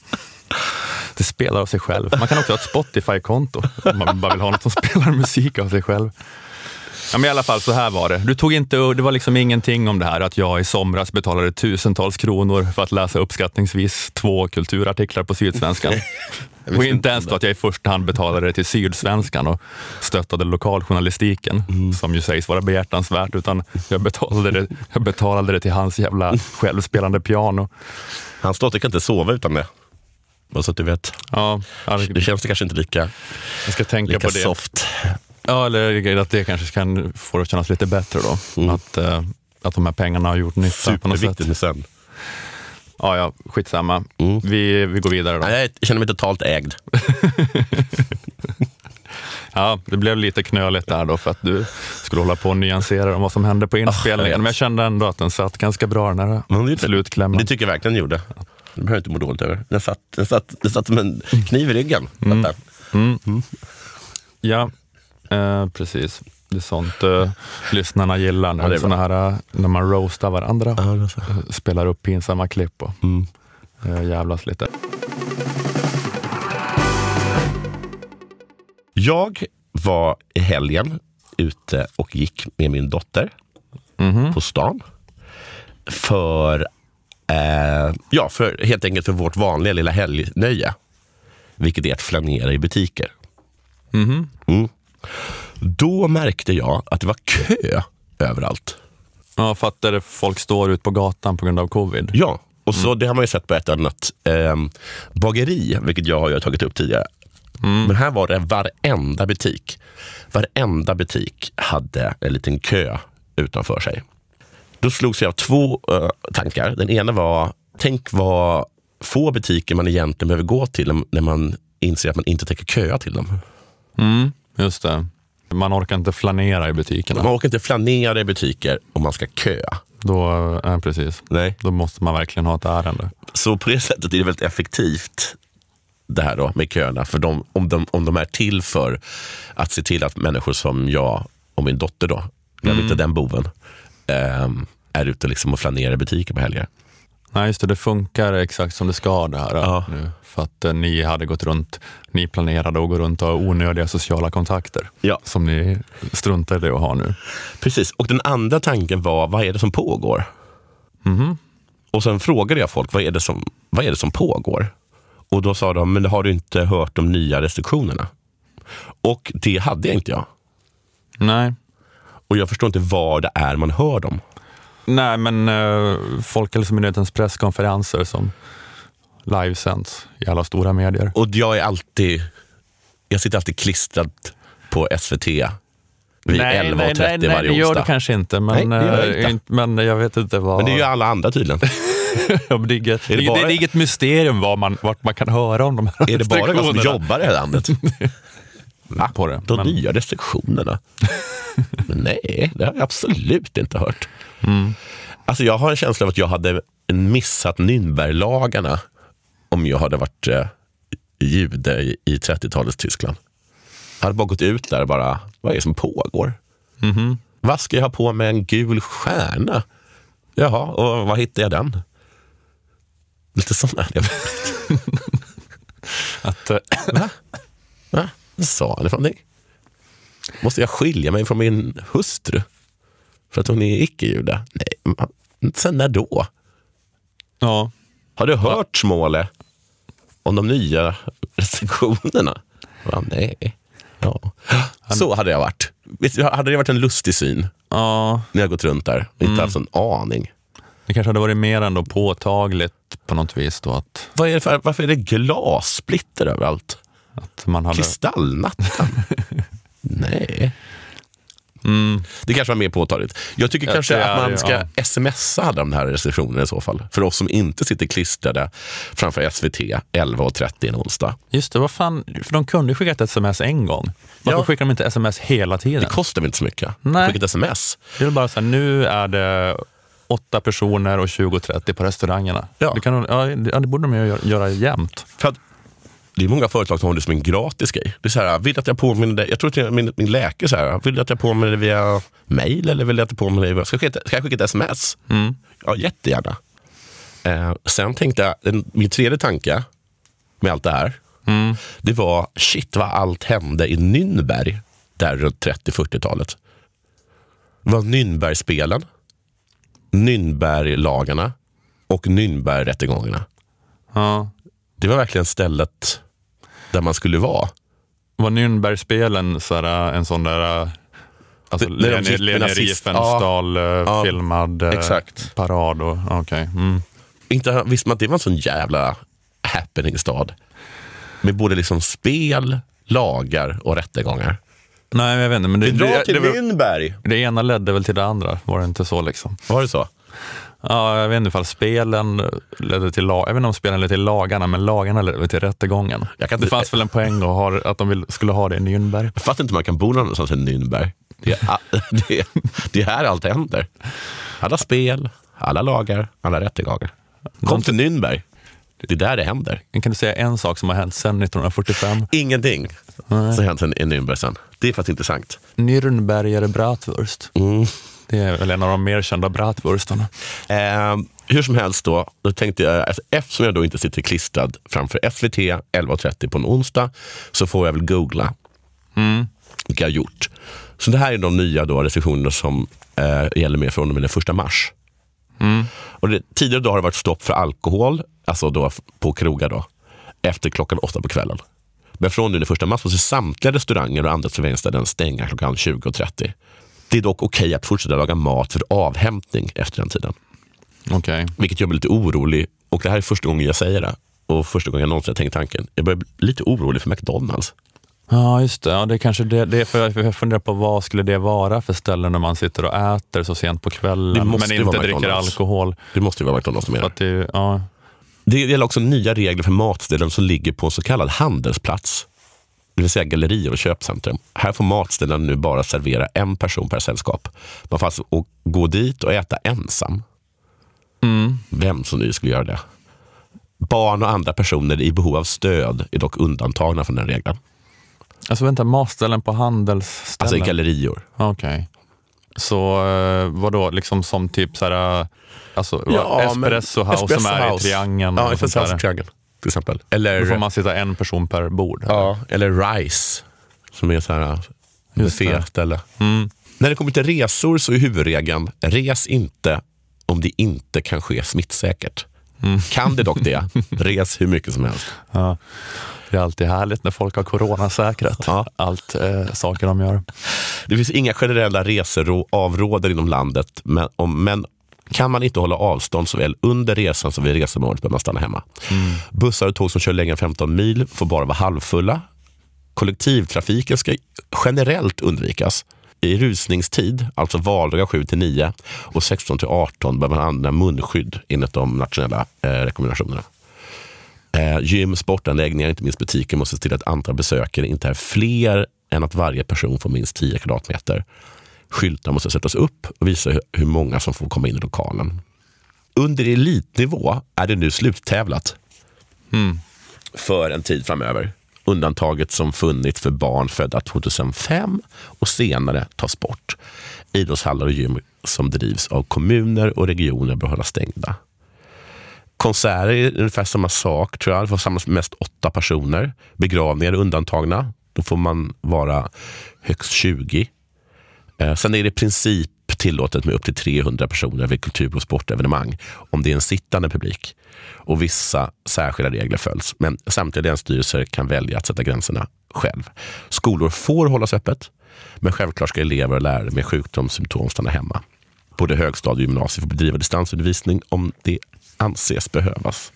Speaker 2: Det spelar av sig själv. Man kan också ha ett Spotify-konto om man bara vill ha något som spelar musik av sig själv. Ja, men I alla fall, så här var det. Du tog inte, det var liksom ingenting om det här att jag i somras betalade tusentals kronor för att läsa uppskattningsvis två kulturartiklar på Sydsvenskan. *laughs* Och inte ens då att jag i första hand betalade det till Sydsvenskan och stöttade lokaljournalistiken, som ju sägs vara behjärtansvärt, utan jag betalade det, jag betalade det till hans jävla självspelande piano.
Speaker 3: Hans dotter kan inte sova utan det. Bara så att du vet.
Speaker 2: Ja,
Speaker 3: Det känns det kanske inte lika,
Speaker 2: jag ska tänka
Speaker 3: lika
Speaker 2: på det.
Speaker 3: soft.
Speaker 2: Ja, eller att det kanske kan få det att kännas lite bättre då. Att, eh, att de här pengarna har gjort nytta på något sätt.
Speaker 3: Superviktigt sömn.
Speaker 2: Ja, ja, skitsamma. Vi, vi går vidare då.
Speaker 3: Nej, jag känner mig totalt ägd. *laughs*
Speaker 2: Ja, det blev lite knöligt där då för att du skulle hålla på och nyansera om vad som hände på inspelningen.
Speaker 3: vet.
Speaker 2: Men jag kände ändå att den satt ganska bra den här
Speaker 3: det,
Speaker 2: slutklämmen.
Speaker 3: det tycker jag verkligen den gjorde. Det behöver jag inte må dåligt över. Den satt, den satt, den satt som en kniv i ryggen.
Speaker 2: Mm.
Speaker 3: Satt där.
Speaker 2: Ja, eh, precis. Det är sånt eh, lyssnarna gillar. När,
Speaker 3: Ja,
Speaker 2: såna här, eh, när man roastar varandra.
Speaker 3: Ja.
Speaker 2: Eh, Spelar upp pinsamma klipp och
Speaker 3: Mm.
Speaker 2: eh, jävlas lite.
Speaker 3: Jag var i helgen ute och gick med min dotter
Speaker 2: Mhm.
Speaker 3: på stan. För, eh, ja, för helt enkelt för vårt vanliga lilla helgnöje. Vilket är att flanera i butiker.
Speaker 2: Mhm.
Speaker 3: Mm. Då märkte jag att det var kö överallt.
Speaker 2: Ja, fattar det. Folk står ut på gatan på grund av covid.
Speaker 3: Ja, och så det har man ju sett på ett annat eh, bageri, vilket jag har tagit upp tidigare. Men här var det varenda butik. Varenda butik hade en liten kö utanför sig. Då slogs jag av två eh, tankar. Den ena var, tänk vad få butiker man egentligen behöver gå till när man inser att man inte tänker köa till dem.
Speaker 2: Mm, just det. Man orkar inte flanera i butikerna.
Speaker 3: Man orkar inte flanera i butiker om man ska köa.
Speaker 2: Då, ja, precis.
Speaker 3: Nej.
Speaker 2: Då måste man verkligen ha ett ärende.
Speaker 3: Så på det sättet är det väldigt effektivt det här då med köerna. För de, om, de, om de är till för att se till att människor som jag och min dotter då, jag är inte den boven, ehm, är ute liksom och flanerar i butiker på helger.
Speaker 2: Nej, just det. Det funkar exakt som det ska det här
Speaker 3: Ja.
Speaker 2: nu. För att eh, ni hade gått runt, ni planerade att gå runt och ha onödiga sociala kontakter.
Speaker 3: Ja.
Speaker 2: Som ni struntade i att ha nu.
Speaker 3: Precis, och den andra tanken var, vad är det som pågår? Och sen frågade jag folk, vad är, det som, vad är det som pågår? Och då sa de, men har du inte hört de nya restriktionerna? Och det hade jag inte jag.
Speaker 2: Nej.
Speaker 3: Och jag förstår inte vad det är man hör dem.
Speaker 2: Nej, men eh, Folkhälsomyndighetens presskonferenser som livesänds i alla stora medier.
Speaker 3: Och jag är alltid, jag sitter alltid klistrad på SVT vid 11.30
Speaker 2: nej, nej,
Speaker 3: varje
Speaker 2: det gör
Speaker 3: onsdag.
Speaker 2: du kanske inte. Men,
Speaker 3: Nej, jag
Speaker 2: eh,
Speaker 3: inte.
Speaker 2: men jag vet inte vad...
Speaker 3: Men det gör alla andra tydligen. *laughs*
Speaker 2: Ja, det, är inget,
Speaker 3: det bara-
Speaker 2: det är inget mysterium var man, vart man kan höra om de här
Speaker 3: är det bara jag som jobbar i det här landet? *laughs* Va?
Speaker 2: På det,
Speaker 3: De
Speaker 2: men-
Speaker 3: nya restriktionerna? *laughs* Nej, det har jag absolut inte hört.
Speaker 2: Mm.
Speaker 3: Alltså jag har en känsla av att jag hade missat Nürnberglagarna om jag hade varit eh, jude i, i 30-talets Tyskland. Jag hade bara gått ut där och bara, vad är det som pågår?
Speaker 2: Mhm.
Speaker 3: Vad ska jag ha på med en gul stjärna? Jaha, och var hittade jag den? Lite det. *laughs*
Speaker 2: Att, eh,
Speaker 3: Va? Va? Sa han för någonting? Måste jag skilja mig från min hustru? För att hon är icke-jude? Nej, sen när då?
Speaker 2: ja.
Speaker 3: Har du hört Småle om de nya restriktionerna? Va, nej. Ja. Så hade jag varit. Hade det varit en lustig syn
Speaker 2: ja,
Speaker 3: när jag gått runt där och inte haft en aning.
Speaker 2: det kanske hade varit mer ändå påtagligt på något vis då att,
Speaker 3: Vad är det för, varför är det glassplitter överallt?
Speaker 2: Att man hade...
Speaker 3: Kristallnatten? *laughs* Nej.
Speaker 2: Mm,
Speaker 3: Det kanske var mer påtagligt. Jag tycker
Speaker 2: Ja,
Speaker 3: kanske att man ska
Speaker 2: ja.
Speaker 3: smsa de här restriktionerna i så fall. För oss som inte sitter klistrade framför SVT 11.30 en onsdag.
Speaker 2: just det, vad fan, för de kunde ju skicka ett sms en gång. Varför
Speaker 3: Ja.
Speaker 2: skickar de inte sms hela tiden?
Speaker 3: Det kostar väl inte så mycket?
Speaker 2: Nej.
Speaker 3: Skicka ett sms.
Speaker 2: Det är bara så här, nu är det åtta personer och 20.30 på restaurangerna.
Speaker 3: Ja.
Speaker 2: Det, kan, ja, det, borde de ju göra, göra jämt.
Speaker 3: För att det är många företag som har det som en gratis grej. Det är så här, vill att jag påminner dig? Jag tror att min, min läkare så här, vill att jag påminner dig via mail eller vill du att jag påminner dig? via- Ska jag skicka, ska jag skicka ett sms?
Speaker 2: Mm.
Speaker 3: Ja, jättegärna. Eh, sen tänkte jag, min tredje tanke med allt det här,
Speaker 2: Mm.
Speaker 3: det var shit vad allt hände i Nürnberg där runt 30-40-talet. Det var Nürnbergspelen, Nürnberglagarna och Nürnbergrättegångarna.
Speaker 2: Ja.
Speaker 3: Det var verkligen stället där man skulle vara.
Speaker 2: Var Nürnbergspelen här, en sån där äh, alltså,
Speaker 3: Det- när de
Speaker 2: Leni,
Speaker 3: gick med
Speaker 2: Leni
Speaker 3: nazist-
Speaker 2: Riefenstahl äh,
Speaker 3: Ja.
Speaker 2: äh,
Speaker 3: Exakt.
Speaker 2: parad? Och, okej. mm.
Speaker 3: Inte visste man att det var en sån jävla happening-stad. Med både liksom spel, lagar och rättegångar.
Speaker 2: Nej, jag vet inte. Men det,
Speaker 3: Vi drar
Speaker 2: det,
Speaker 3: till
Speaker 2: det, var-
Speaker 3: Nürnberg.
Speaker 2: det ena ledde väl till det andra, var det inte så? liksom?
Speaker 3: Var det så?
Speaker 2: Ja, jag vet inte ifall spelen ledde till jag vet inte om spelen ledde till lagarna, men lagarna ledde till rättegången.
Speaker 3: Jag kan
Speaker 2: det
Speaker 3: inte-
Speaker 2: fanns väl en poäng att, ha, att de vill, skulle ha det i Nürnberg.
Speaker 3: Jag fattar inte hur man kan bo någonstans i Nürnberg. Det är, *laughs* det, är, det är här allt händer. Alla spel, alla lagar, alla rättegångar. Kom till Nürnberg. Det är där det händer.
Speaker 2: Kan du säga en sak som har hänt sedan 1945?
Speaker 3: Ingenting
Speaker 2: Nej.
Speaker 3: som hänt i Nürnberg sen. Det är faktiskt intressant.
Speaker 2: Nürnberger Bratwurst.
Speaker 3: Mm.
Speaker 2: Det är väl en av de mer kända bratwurstarna.
Speaker 3: Eh, hur som helst då, då tänkte jag, alltså, eftersom jag då inte sitter klistrad framför SVT 11.30 på en onsdag, så får jag väl googla.
Speaker 2: Mm.
Speaker 3: Vilket jag har gjort. Så det här är de nya då restriktionerna som eh, gäller med från och med den första mars.
Speaker 2: Mm.
Speaker 3: Och det, tidigare då har det varit stopp för alkohol, alltså då på krogar då, efter klockan åtta på kvällen. Men från nu den första mars måste samtliga restauranger och andra serveringsställen stänga klockan 20.30. Det är dock okej att fortsätta laga mat för avhämtning efter den tiden.
Speaker 2: Okej.
Speaker 3: Vilket gör mig lite orolig. Och det här är första gången jag säger det. Och första gången jag någonsin har tänkt tanken. Jag börjar bli lite orolig för McDonalds.
Speaker 2: Ja, just det. Ja, det är kanske det, det är för jag funderar på vad skulle det vara för ställen när man sitter och äter så sent på kvällen men inte dricker
Speaker 3: McDonald's.
Speaker 2: alkohol.
Speaker 3: Det måste ju vara McDonalds som
Speaker 2: det, ja.
Speaker 3: Det gäller också nya regler för matställen som ligger på en så kallad handelsplats. Det vill säga gallerier och köpcentrum. Här får matställen nu bara servera en person per sällskap. Man får alltså gå dit och äta ensam.
Speaker 2: Mm.
Speaker 3: Vem som nu skulle göra det. Barn och andra personer i behov av stöd är dock undantagna från den regeln.
Speaker 2: Alltså vänta, matställen på handelsställen?
Speaker 3: Alltså i gallerior.
Speaker 2: Okej. Så eh, vad då liksom som typ så här, alltså,
Speaker 3: Ja,
Speaker 2: Espresso House som
Speaker 3: Espresso
Speaker 2: är i. Triangeln.
Speaker 3: Ja, Espresso House i Triangeln till exempel.
Speaker 2: Då får
Speaker 3: Eller,
Speaker 2: man sitta en person per bord.
Speaker 3: ja, eller Rice, som är så här bufféställe.
Speaker 2: Mm.
Speaker 3: När det kommer till resor så är huvudregeln, res inte om det inte kan ske smittsäkert.
Speaker 2: Mm.
Speaker 3: Kan det dock det, *laughs* res hur mycket som helst.
Speaker 2: Ja. Det är alltid härligt när folk har coronasäkrat
Speaker 3: Ja.
Speaker 2: allt eh, saker de gör.
Speaker 3: Det finns inga generella reseavrådare inom landet, men, om, men kan man inte hålla avstånd såväl under resan som vid resemålet bör man stanna hemma. Bussar och tåg som kör längre än 15 mil får bara vara halvfulla. Kollektivtrafiken ska generellt undvikas. I rusningstid, alltså valdagar 7 till 9 och 16 till 18 bör man använda munskydd enligt de nationella eh, rekommendationerna. Eh, gym, sportanläggningar, inte minst butiker måste se till att antal besökare inte är fler än att varje person får minst 10 kvadratmeter. Skyltar måste sättas upp och visa hur- många som får komma in i lokalen. Under elitnivå är det nu sluttävlat.
Speaker 2: Mm.
Speaker 3: för en tid framöver. Undantaget som funnits för barn födda 2005 och senare tas bort. Idrottshallar och gym som drivs av kommuner och regioner bör hållas stängda. Konserter är ungefär samma sak, tror jag. Det får samlas mest åtta personer. Begravningar är undantagna. Då får man vara högst 20. Eh, sen är det i princip tillåtet med upp till 300 personer vid kultur och sportevenemang om det är en sittande publik. Och vissa särskilda regler följs. Men samtliga länsstyrelser kan välja att sätta gränserna själv. Skolor får hållas öppet, men självklart ska elever och lärare med sjukdomssymptom stanna hemma. Både högstadie och gymnasium får bedriva distansundervisning om det anses behövas.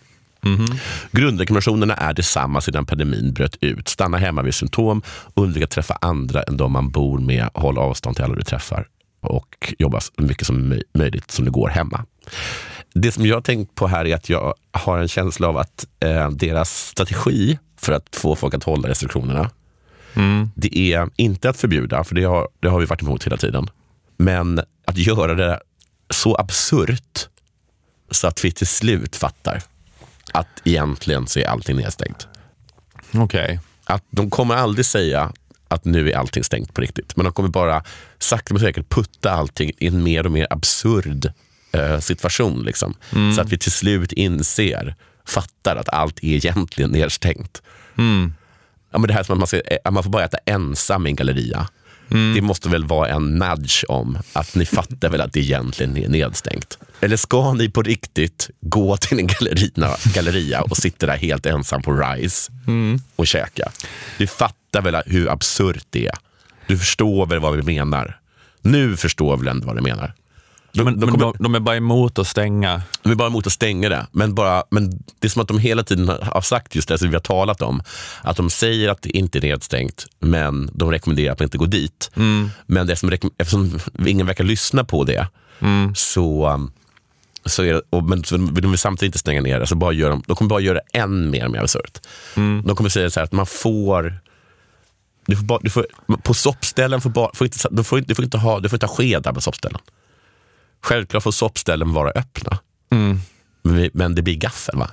Speaker 3: Grundrekommendationerna är detsamma sedan pandemin bröt ut. Stanna hemma vid symptom, undvika att träffa andra än de man bor med, håll avstånd till alla du träffar och jobba så mycket som möj- möjligt som det går hemma. Det som jag har tänkt på här är att jag har en känsla av att eh, deras strategi för att få folk att hålla restriktionerna, det är inte att förbjuda, för det har, det har vi varit emot hela tiden, men att göra det så absurt så att vi till slut fattar att egentligen så är allting nedstängt.
Speaker 2: Okej.
Speaker 3: Att de kommer aldrig säga att nu är allting stängt på riktigt. Men de kommer bara sakta men säkert putta allting i en mer och mer absurd eh, situation. Liksom. Så att vi till slut inser, fattar att allt är egentligen nedstängt. Ja, men det här som att man, ska, eh, att man får bara äta ensam i en galleria. Det måste väl vara en nudge om att ni fattar väl att det egentligen är nedstängt. Eller ska ni på riktigt gå till en gallerina, galleria och sitta där helt ensam på Rise och käka? Du fattar väl hur absurt det är? Du förstår väl vad vi menar? Nu förstår väl ändå vad du menar?
Speaker 2: De, men, de, de, de är bara emot att stänga.
Speaker 3: De är bara emot att stänga det. Men, bara, men det är som att de hela tiden har sagt just det som vi har talat om. Att de säger att det inte är nedstängt, men de rekommenderar att man inte går dit. Men det som, eftersom ingen verkar lyssna på det, så, um, så är det, och, men så de vill samtidigt inte stänga ner det. Så bara gör de, de kommer bara göra än mer mer absurt. De kommer säga så här att man får du får bara, du får, på soppställen får, bara, får inte, du får, du får inte ha, du får inte ha skedar på soppställen. Självklart får soppställen vara öppna. Men, vi- men det blir gaffel va?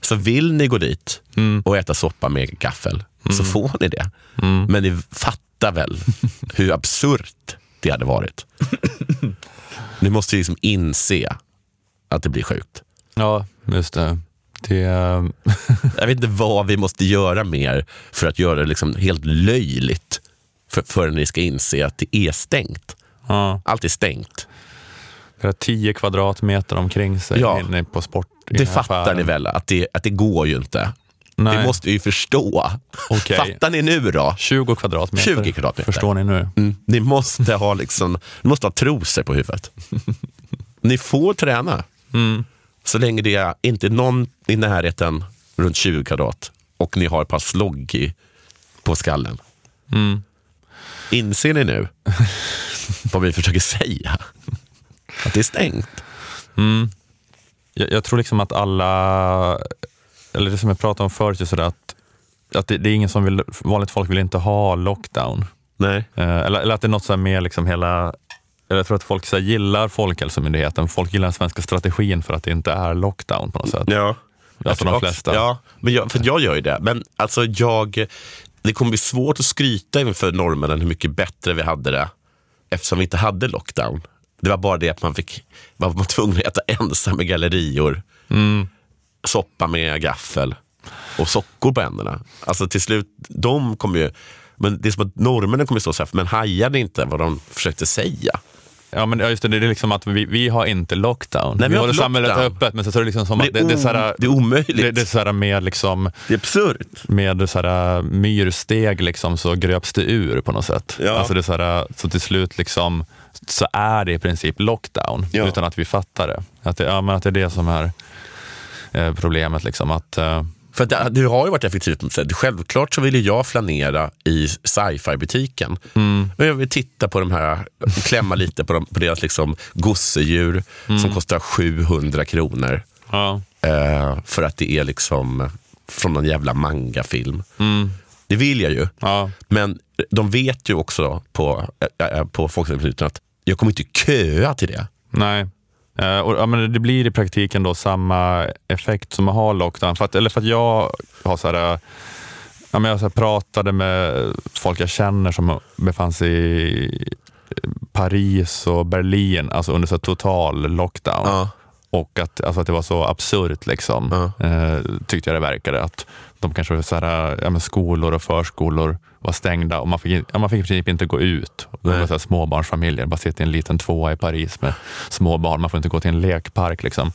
Speaker 3: Så vill ni gå dit och äta soppa med gaffel så får ni det. Men ni fattar väl *laughs* hur absurt det hade varit. ni måste ju liksom inse att det blir sjukt.
Speaker 2: Ja, just det. det eh, *laughs*
Speaker 3: Jag vet inte vad vi måste göra mer för att göra det liksom helt löjligt för, förrän ni ska inse att det är stängt.
Speaker 2: ja,
Speaker 3: Allt är stängt.
Speaker 2: Det är 10 kvadratmeter omkring sig
Speaker 3: Ja.
Speaker 2: inne på sport.
Speaker 3: Det
Speaker 2: affären.
Speaker 3: fattar ni väl, att det, att det går ju inte.
Speaker 2: Nej.
Speaker 3: Det måste vi ju förstå.
Speaker 2: Okej.
Speaker 3: Fattar ni nu då?
Speaker 2: 20 kvadratmeter.
Speaker 3: 20 kvadratmeter.
Speaker 2: Förstår ni nu?
Speaker 3: Mm. Ni, måste ha liksom, ni måste ha trosor på huvudet. *laughs* ni får träna.
Speaker 2: Mm.
Speaker 3: Så länge det är inte någon i närheten runt 20 kvadrat och ni har ett par slogg i, på skallen.
Speaker 2: Mm.
Speaker 3: Inser ni nu *laughs* vad vi försöker säga? Att det är stängt.
Speaker 2: Jag, jag tror liksom att alla, eller det som jag pratade om förut, just sådär att, att det, det är ingen som vill, vanligt folk vill inte ha lockdown.
Speaker 3: Nej.
Speaker 2: Eh, eller, eller att det är något så med liksom hela, eller jag tror att folk så gillar Folkhälsomyndigheten, folk gillar den svenska strategin för att det inte är lockdown på något sätt.
Speaker 3: Ja.
Speaker 2: Alltså de flesta.
Speaker 3: Ja, men jag, för jag gör ju det. Men alltså jag, det kommer bli svårt att skryta inför norrmännen hur mycket bättre vi hade det eftersom vi inte hade lockdown. Det var bara det att man, fick, man var tvungen att äta ensam i gallerior, soppa med gaffel och sockor på händerna. Alltså till slut, de kommer ju... Men det är som att norrmännen kommer stå så här, men hajade inte vad de försökte säga?
Speaker 2: Ja, men just det, det är liksom att vi, vi har inte lockdown.
Speaker 3: Nej, vi
Speaker 2: vi
Speaker 3: har
Speaker 2: håller
Speaker 3: inte
Speaker 2: samhället
Speaker 3: lockdown.
Speaker 2: öppet, men så är det liksom som
Speaker 3: Men
Speaker 2: att
Speaker 3: det är
Speaker 2: det, det, är så här,
Speaker 3: det är omöjligt.
Speaker 2: Det, det är så här med liksom
Speaker 3: Det är absurt.
Speaker 2: med så här, myrsteg liksom, så gröps det ur på något sätt.
Speaker 3: Ja.
Speaker 2: Alltså det är så, här, så till slut liksom, så är det i princip lockdown
Speaker 3: Ja.
Speaker 2: utan att vi fattar det. Att det, ja, men att det är det som är eh, problemet. Liksom, att, eh,
Speaker 3: För att det, det har ju varit effektivt. Självklart så ville jag flanera i sci-fi-butiken. Men Jag vill titta på de här, klämma lite på, dem, på deras liksom gosedjur som kostar 700 kronor.
Speaker 2: ja,
Speaker 3: Eh, för att det är liksom från någon jävla mangafilm. Det vill jag ju.
Speaker 2: ja,
Speaker 3: Men de vet ju också på, äh, på Folkhälsomyndigheten att jag kommer inte köa till det.
Speaker 2: nej. Eh, och, ja, men det blir i praktiken då samma effekt som att ha lockdown. För att, eller för att jag har så här, eh, ja, men jag så pratade med folk jag känner som befann sig i Paris och Berlin alltså under så total lockdown. Och att, alltså att det var så absurt, liksom, eh, tyckte jag det verkade. Att de kanske så här, ja, skolor och förskolor var stängda och man fick, ja, man fick i princip inte gå ut. Det var så här småbarnsfamiljer, bara sitta i en liten tvåa i Paris med små barn. Man får inte gå till en lekpark. Liksom.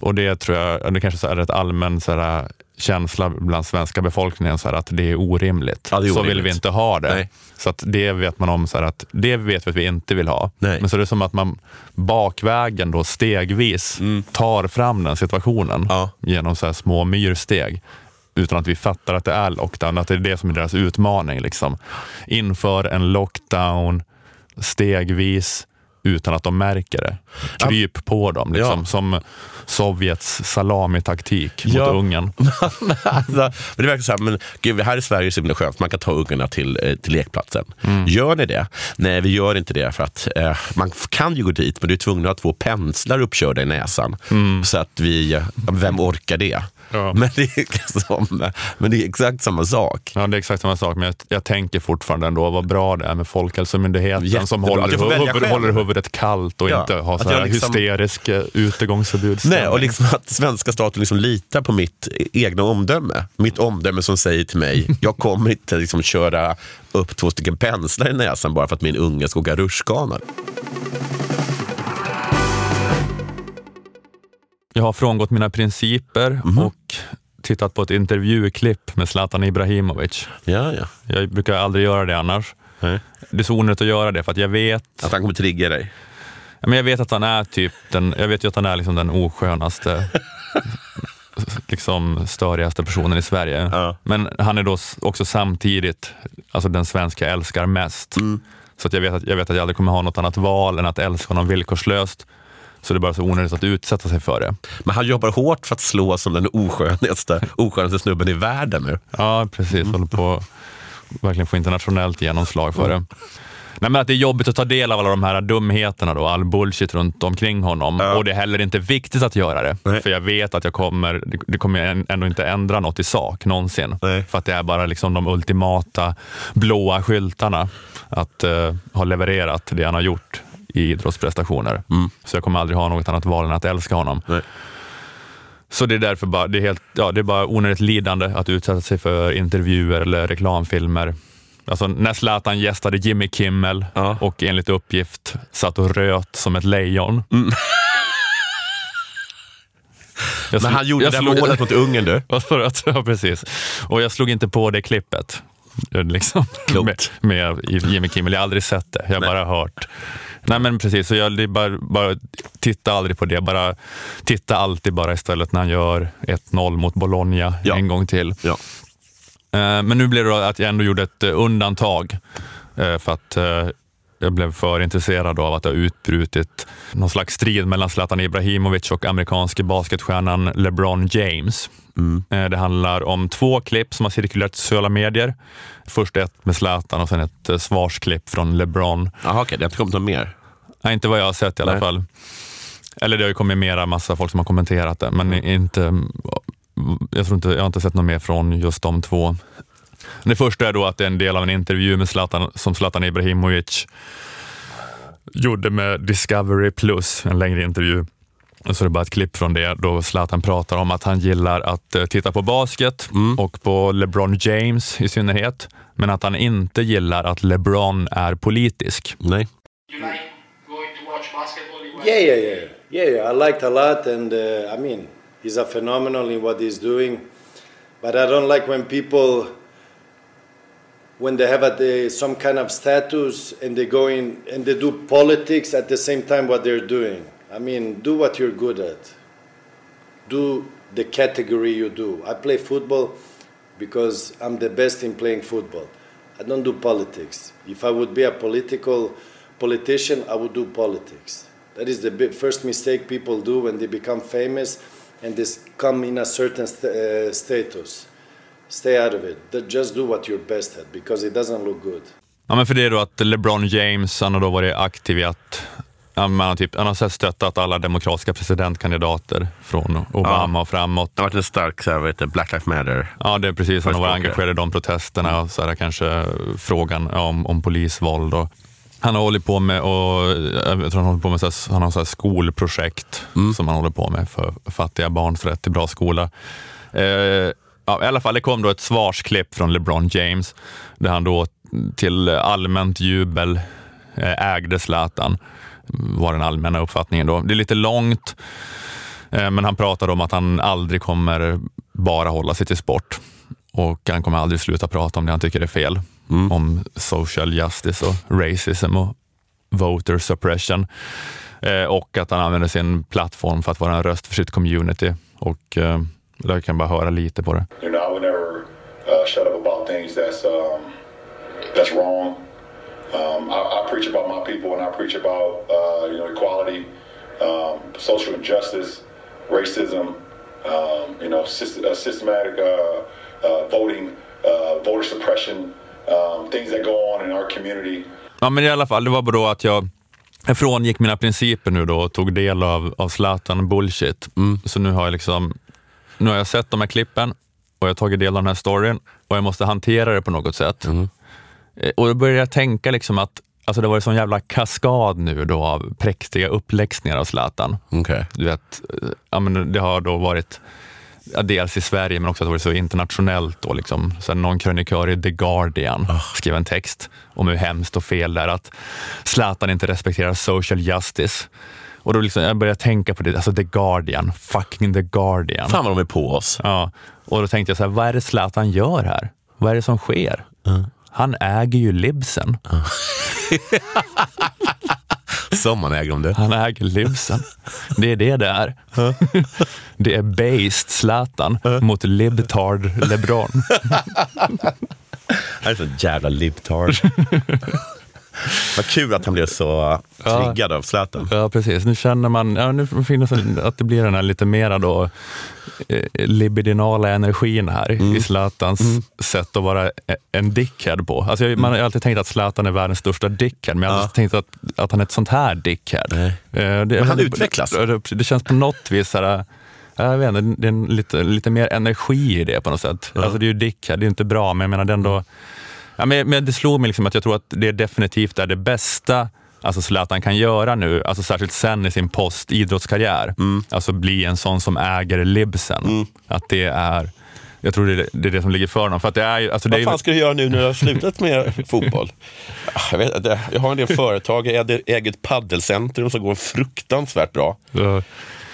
Speaker 2: Och det tror jag, det kanske är ett allmän så här, känsla bland svenska befolkningen så att det är orimligt.
Speaker 3: Ja, det är
Speaker 2: Så vill
Speaker 3: orimligt.
Speaker 2: vi inte ha det.
Speaker 3: Nej.
Speaker 2: Så att det vet man om, så här, att det vet vi att vi inte vill ha. Men så är det som att man bakvägen då stegvis
Speaker 3: Mm.
Speaker 2: tar fram den situationen genom så här små myrsteg utan att vi fattar att det är lockdown, att det är det som är deras utmaning. Liksom. Inför en lockdown stegvis utan att de märker det. Kryp på dem, liksom,
Speaker 3: Ja.
Speaker 2: som Sovjets salamitaktik mot
Speaker 3: Ja.
Speaker 2: Ungern. *laughs*
Speaker 3: alltså, men det verkar så här, men gud, här i Sverige är det så himla skönt. Man kan ta ungarna till, eh, till lekplatsen.
Speaker 2: Mm.
Speaker 3: Gör ni det? Nej, vi gör inte det för att eh, man kan ju gå dit, men du är tvungen att ha två penslar uppkörda i näsan. Så att vi, vem orkar det? *laughs* Men, det är liksom, men det är exakt samma sak.
Speaker 2: Ja, det är exakt samma sak, men jag, jag tänker fortfarande ändå vad bra det är med Folkhälsomyndigheten som
Speaker 3: Jättebra.
Speaker 2: håller,
Speaker 3: får välja
Speaker 2: huvud, håller huvudet kallt och
Speaker 3: Ja,
Speaker 2: inte har så
Speaker 3: liksom-
Speaker 2: hysterisk eh, utegångsförbud.
Speaker 3: Nej, och liksom att svenska staten liksom litar på mitt egna omdöme. Mitt omdöme som säger till mig, *laughs* jag kommer inte liksom köra upp två stycken penslar i näsan bara för att min unge ska åka rutschkana.
Speaker 2: Jag har frångått mina principer
Speaker 3: Mhm.
Speaker 2: och tittat på ett intervjuklipp med Zlatan Ibrahimovic.
Speaker 3: Ja, ja.
Speaker 2: Jag brukar aldrig göra det annars. Det är så onödigt att göra det för att jag vet...
Speaker 3: Att han kommer trigga dig?
Speaker 2: Ja, men jag vet att han är typ den, jag vet ju att han är liksom den oskönaste, *laughs* liksom störigaste personen i Sverige. Men han är då också samtidigt alltså den svenska jag älskar mest.
Speaker 3: Mm.
Speaker 2: Så att jag, vet att, jag vet att jag aldrig kommer ha något annat val än att älska honom villkorslöst. Så det är bara så onödigt att utsätta sig för det.
Speaker 3: Men han jobbar hårt för att slå som den oskönaste, oskönaste snubben i världen nu.
Speaker 2: Ja, precis. Håller på att verkligen få internationellt genomslag för det. Nej, men att det är jobbigt att ta del av alla de här dumheterna, då, all bullshit runt omkring honom. Och det är heller inte viktigt att göra det. För jag vet att jag kommer, det- kommer än- ändå inte ändra något i sak någonsin. För att det är bara liksom de ultimata blåa skyltarna att eh, ha levererat det han har gjort i idrottsprestationer. Så jag kommer aldrig ha något annat val än att älska honom. Så det är därför bara, det är helt, ja, det är bara onödigt lidande att utsätta sig för intervjuer eller reklamfilmer. Alltså, när Zlatan gästade Jimmy Kimmel och enligt uppgift satt och röt som ett lejon. *laughs* Jag
Speaker 3: Men
Speaker 2: slog-
Speaker 3: han gjorde
Speaker 2: jag
Speaker 3: det
Speaker 2: slog-
Speaker 3: målet mot Ungern *laughs* du.
Speaker 2: Ja, precis. Och jag slog inte på det klippet. Liksom, *laughs* med, med Jimmy Kimmel. Jag har aldrig sett det, jag har bara hört. Nej men precis, så jag bara, bara titta aldrig på det. Bara titta alltid bara istället när han gör 1-0 mot Bologna en gång till.
Speaker 3: Ja.
Speaker 2: Eh, Men nu blev det att jag ändå gjorde ett eh, undantag eh, för att jag blev för intresserad av att det har utbrutit någon slags strid mellan Zlatan Ibrahimovic och amerikanske basketstjärnan LeBron James. Eh, Det handlar om två klipp som har cirkulerat i sociala medier. Först ett med Zlatan och sen ett eh, svarsklipp från LeBron.
Speaker 3: Jaha, okej, det har inte kommit något mer?
Speaker 2: Nej, inte vad jag har sett i alla
Speaker 3: Nej.
Speaker 2: fall. Eller det har ju kommit mera massa folk som har kommenterat det, men inte, jag, tror inte, jag har inte sett något mer från just de två. Det första är då att det är en del av en intervju med Zlatan, som Zlatan Ibrahimovic gjorde med Discovery Plus, en längre intervju. Och så är det bara ett klipp från det då Zlatan pratar om att han gillar att eh, titta på basket och på LeBron James i synnerhet. Men att han inte gillar att LeBron är politisk.
Speaker 3: Nej.
Speaker 12: Yeah, yeah, yeah, yeah, yeah. I liked a lot, and uh, I mean, he's a phenomenal in what he's doing. But I don't like when people, when they have a, some kind of status and they go in and they do politics at the same time what they're doing. I mean, do what you're good at. Do the category you do. I play football because I'm the best in playing football. I don't do politics. If I would be a political politician, I would do politics. That is the first mistake people do when they become famous and they come in a certain st- uh, status. Stay out of it. Just do what you're best at because it doesn't look good.
Speaker 2: Ja, men för det är då att LeBron James, han har då varit aktiv i att Han, man har typ, han har stöttat alla demokratiska presidentkandidater från Obama och framåt.
Speaker 3: Han har varit en stark så här, heter, det, Black Lives Matter.
Speaker 2: Ja, det är precis. Han har varit engagerad i de protesterna och så här, kanske frågan ja, om, om polisvåld. Och han har hållit på med, och, jag tror han håller på med så här, han har så här skolprojekt som han håller på med för fattiga barns rätt till bra skola. Eh, ja, I alla fall, det kom då ett svarsklipp från LeBron James där han då till allmänt jubel eh, ägde Zlatan, var den allmänna uppfattningen då. Det är lite långt, eh, men han pratade om att han aldrig kommer bara hålla sig till sport och han kommer aldrig sluta prata om det han tycker är fel. Om social justice och racism och voter suppression. Eh, och att han använder sin plattform för att vara en röst för sitt community. Och jag kan bara höra lite på det.
Speaker 13: You know, I would never uh, shut up about things that's um, that's wrong. Um, I, I preach about my people, and I preach about uh, you know equality, um, social injustice, racism. Um, you know, syst- uh, systematic uh, uh, voting, uh, voter suppression, um, things that go on in our community.
Speaker 2: Ja, men i alla fall, det var då att jag jag frångick mina principer nu då och tog del av, av Zlatan bullshit. Så nu har jag liksom, nu har jag sett de här klippen och jag har tagit del av den här storyn och jag måste hantera det på något sätt. Eh, Och då började jag tänka liksom att Alltså det var en sån jävla kaskad nu då av präktiga uppläxningar av Zlatan. Du vet, eh, ja, men det har då varit ja, dels i Sverige men också att det varit så internationellt. Då, liksom. här, någon krönikör i The Guardian skrev en text om hur hemskt och fel det är att Zlatan inte respekterar social justice. Och då liksom, jag började tänka på det, alltså The Guardian, fucking The Guardian.
Speaker 3: Fan vad de är på oss.
Speaker 2: Ja, och då tänkte jag så här, vad är det Zlatan gör här? Vad är det som sker? Han äger ju Libsen. *laughs*
Speaker 3: Som man äger om det.
Speaker 2: Han äger Libsen. Det är det det är. *laughs* Det är based Zlatan mot libtard LeBron. *laughs*
Speaker 3: Han är så jävla libtard. Vad kul att han blev så triggad av Zlatan.
Speaker 2: Ja, precis. Nu känner man, ja, nu finns det att det blir den här lite mera då eh, libidinala energin här i Zlatans sätt att vara e- en dickhead på. Alltså, jag, man har alltid tänkt att Zlatan är världens största dickhead, men jag har aldrig tänkt att, att han är ett sånt här dickhead. Eh, det,
Speaker 3: Men han
Speaker 2: det-
Speaker 3: utvecklas.
Speaker 2: Det, det, känns på något vis så här, jag vet inte, det är lite, lite mer energi i det på något sätt. Alltså det är ju dickhead, det är inte bra, men jag menar det är ändå Ja, men, men det slog mig liksom att jag tror att det definitivt är det bästa alltså Zlatan kan göra nu, alltså särskilt sen i sin post-idrottskarriär. Alltså bli en sån som äger Libsen. Att det är, jag tror det är, det är det som ligger för honom. För att det är, alltså det
Speaker 3: Vad fan ska du göra nu när du har slutat med fotboll? Ah, Jag, vet, jag har en del *laughs* företag, jag äger- äger ett paddelcentrum som går fruktansvärt bra.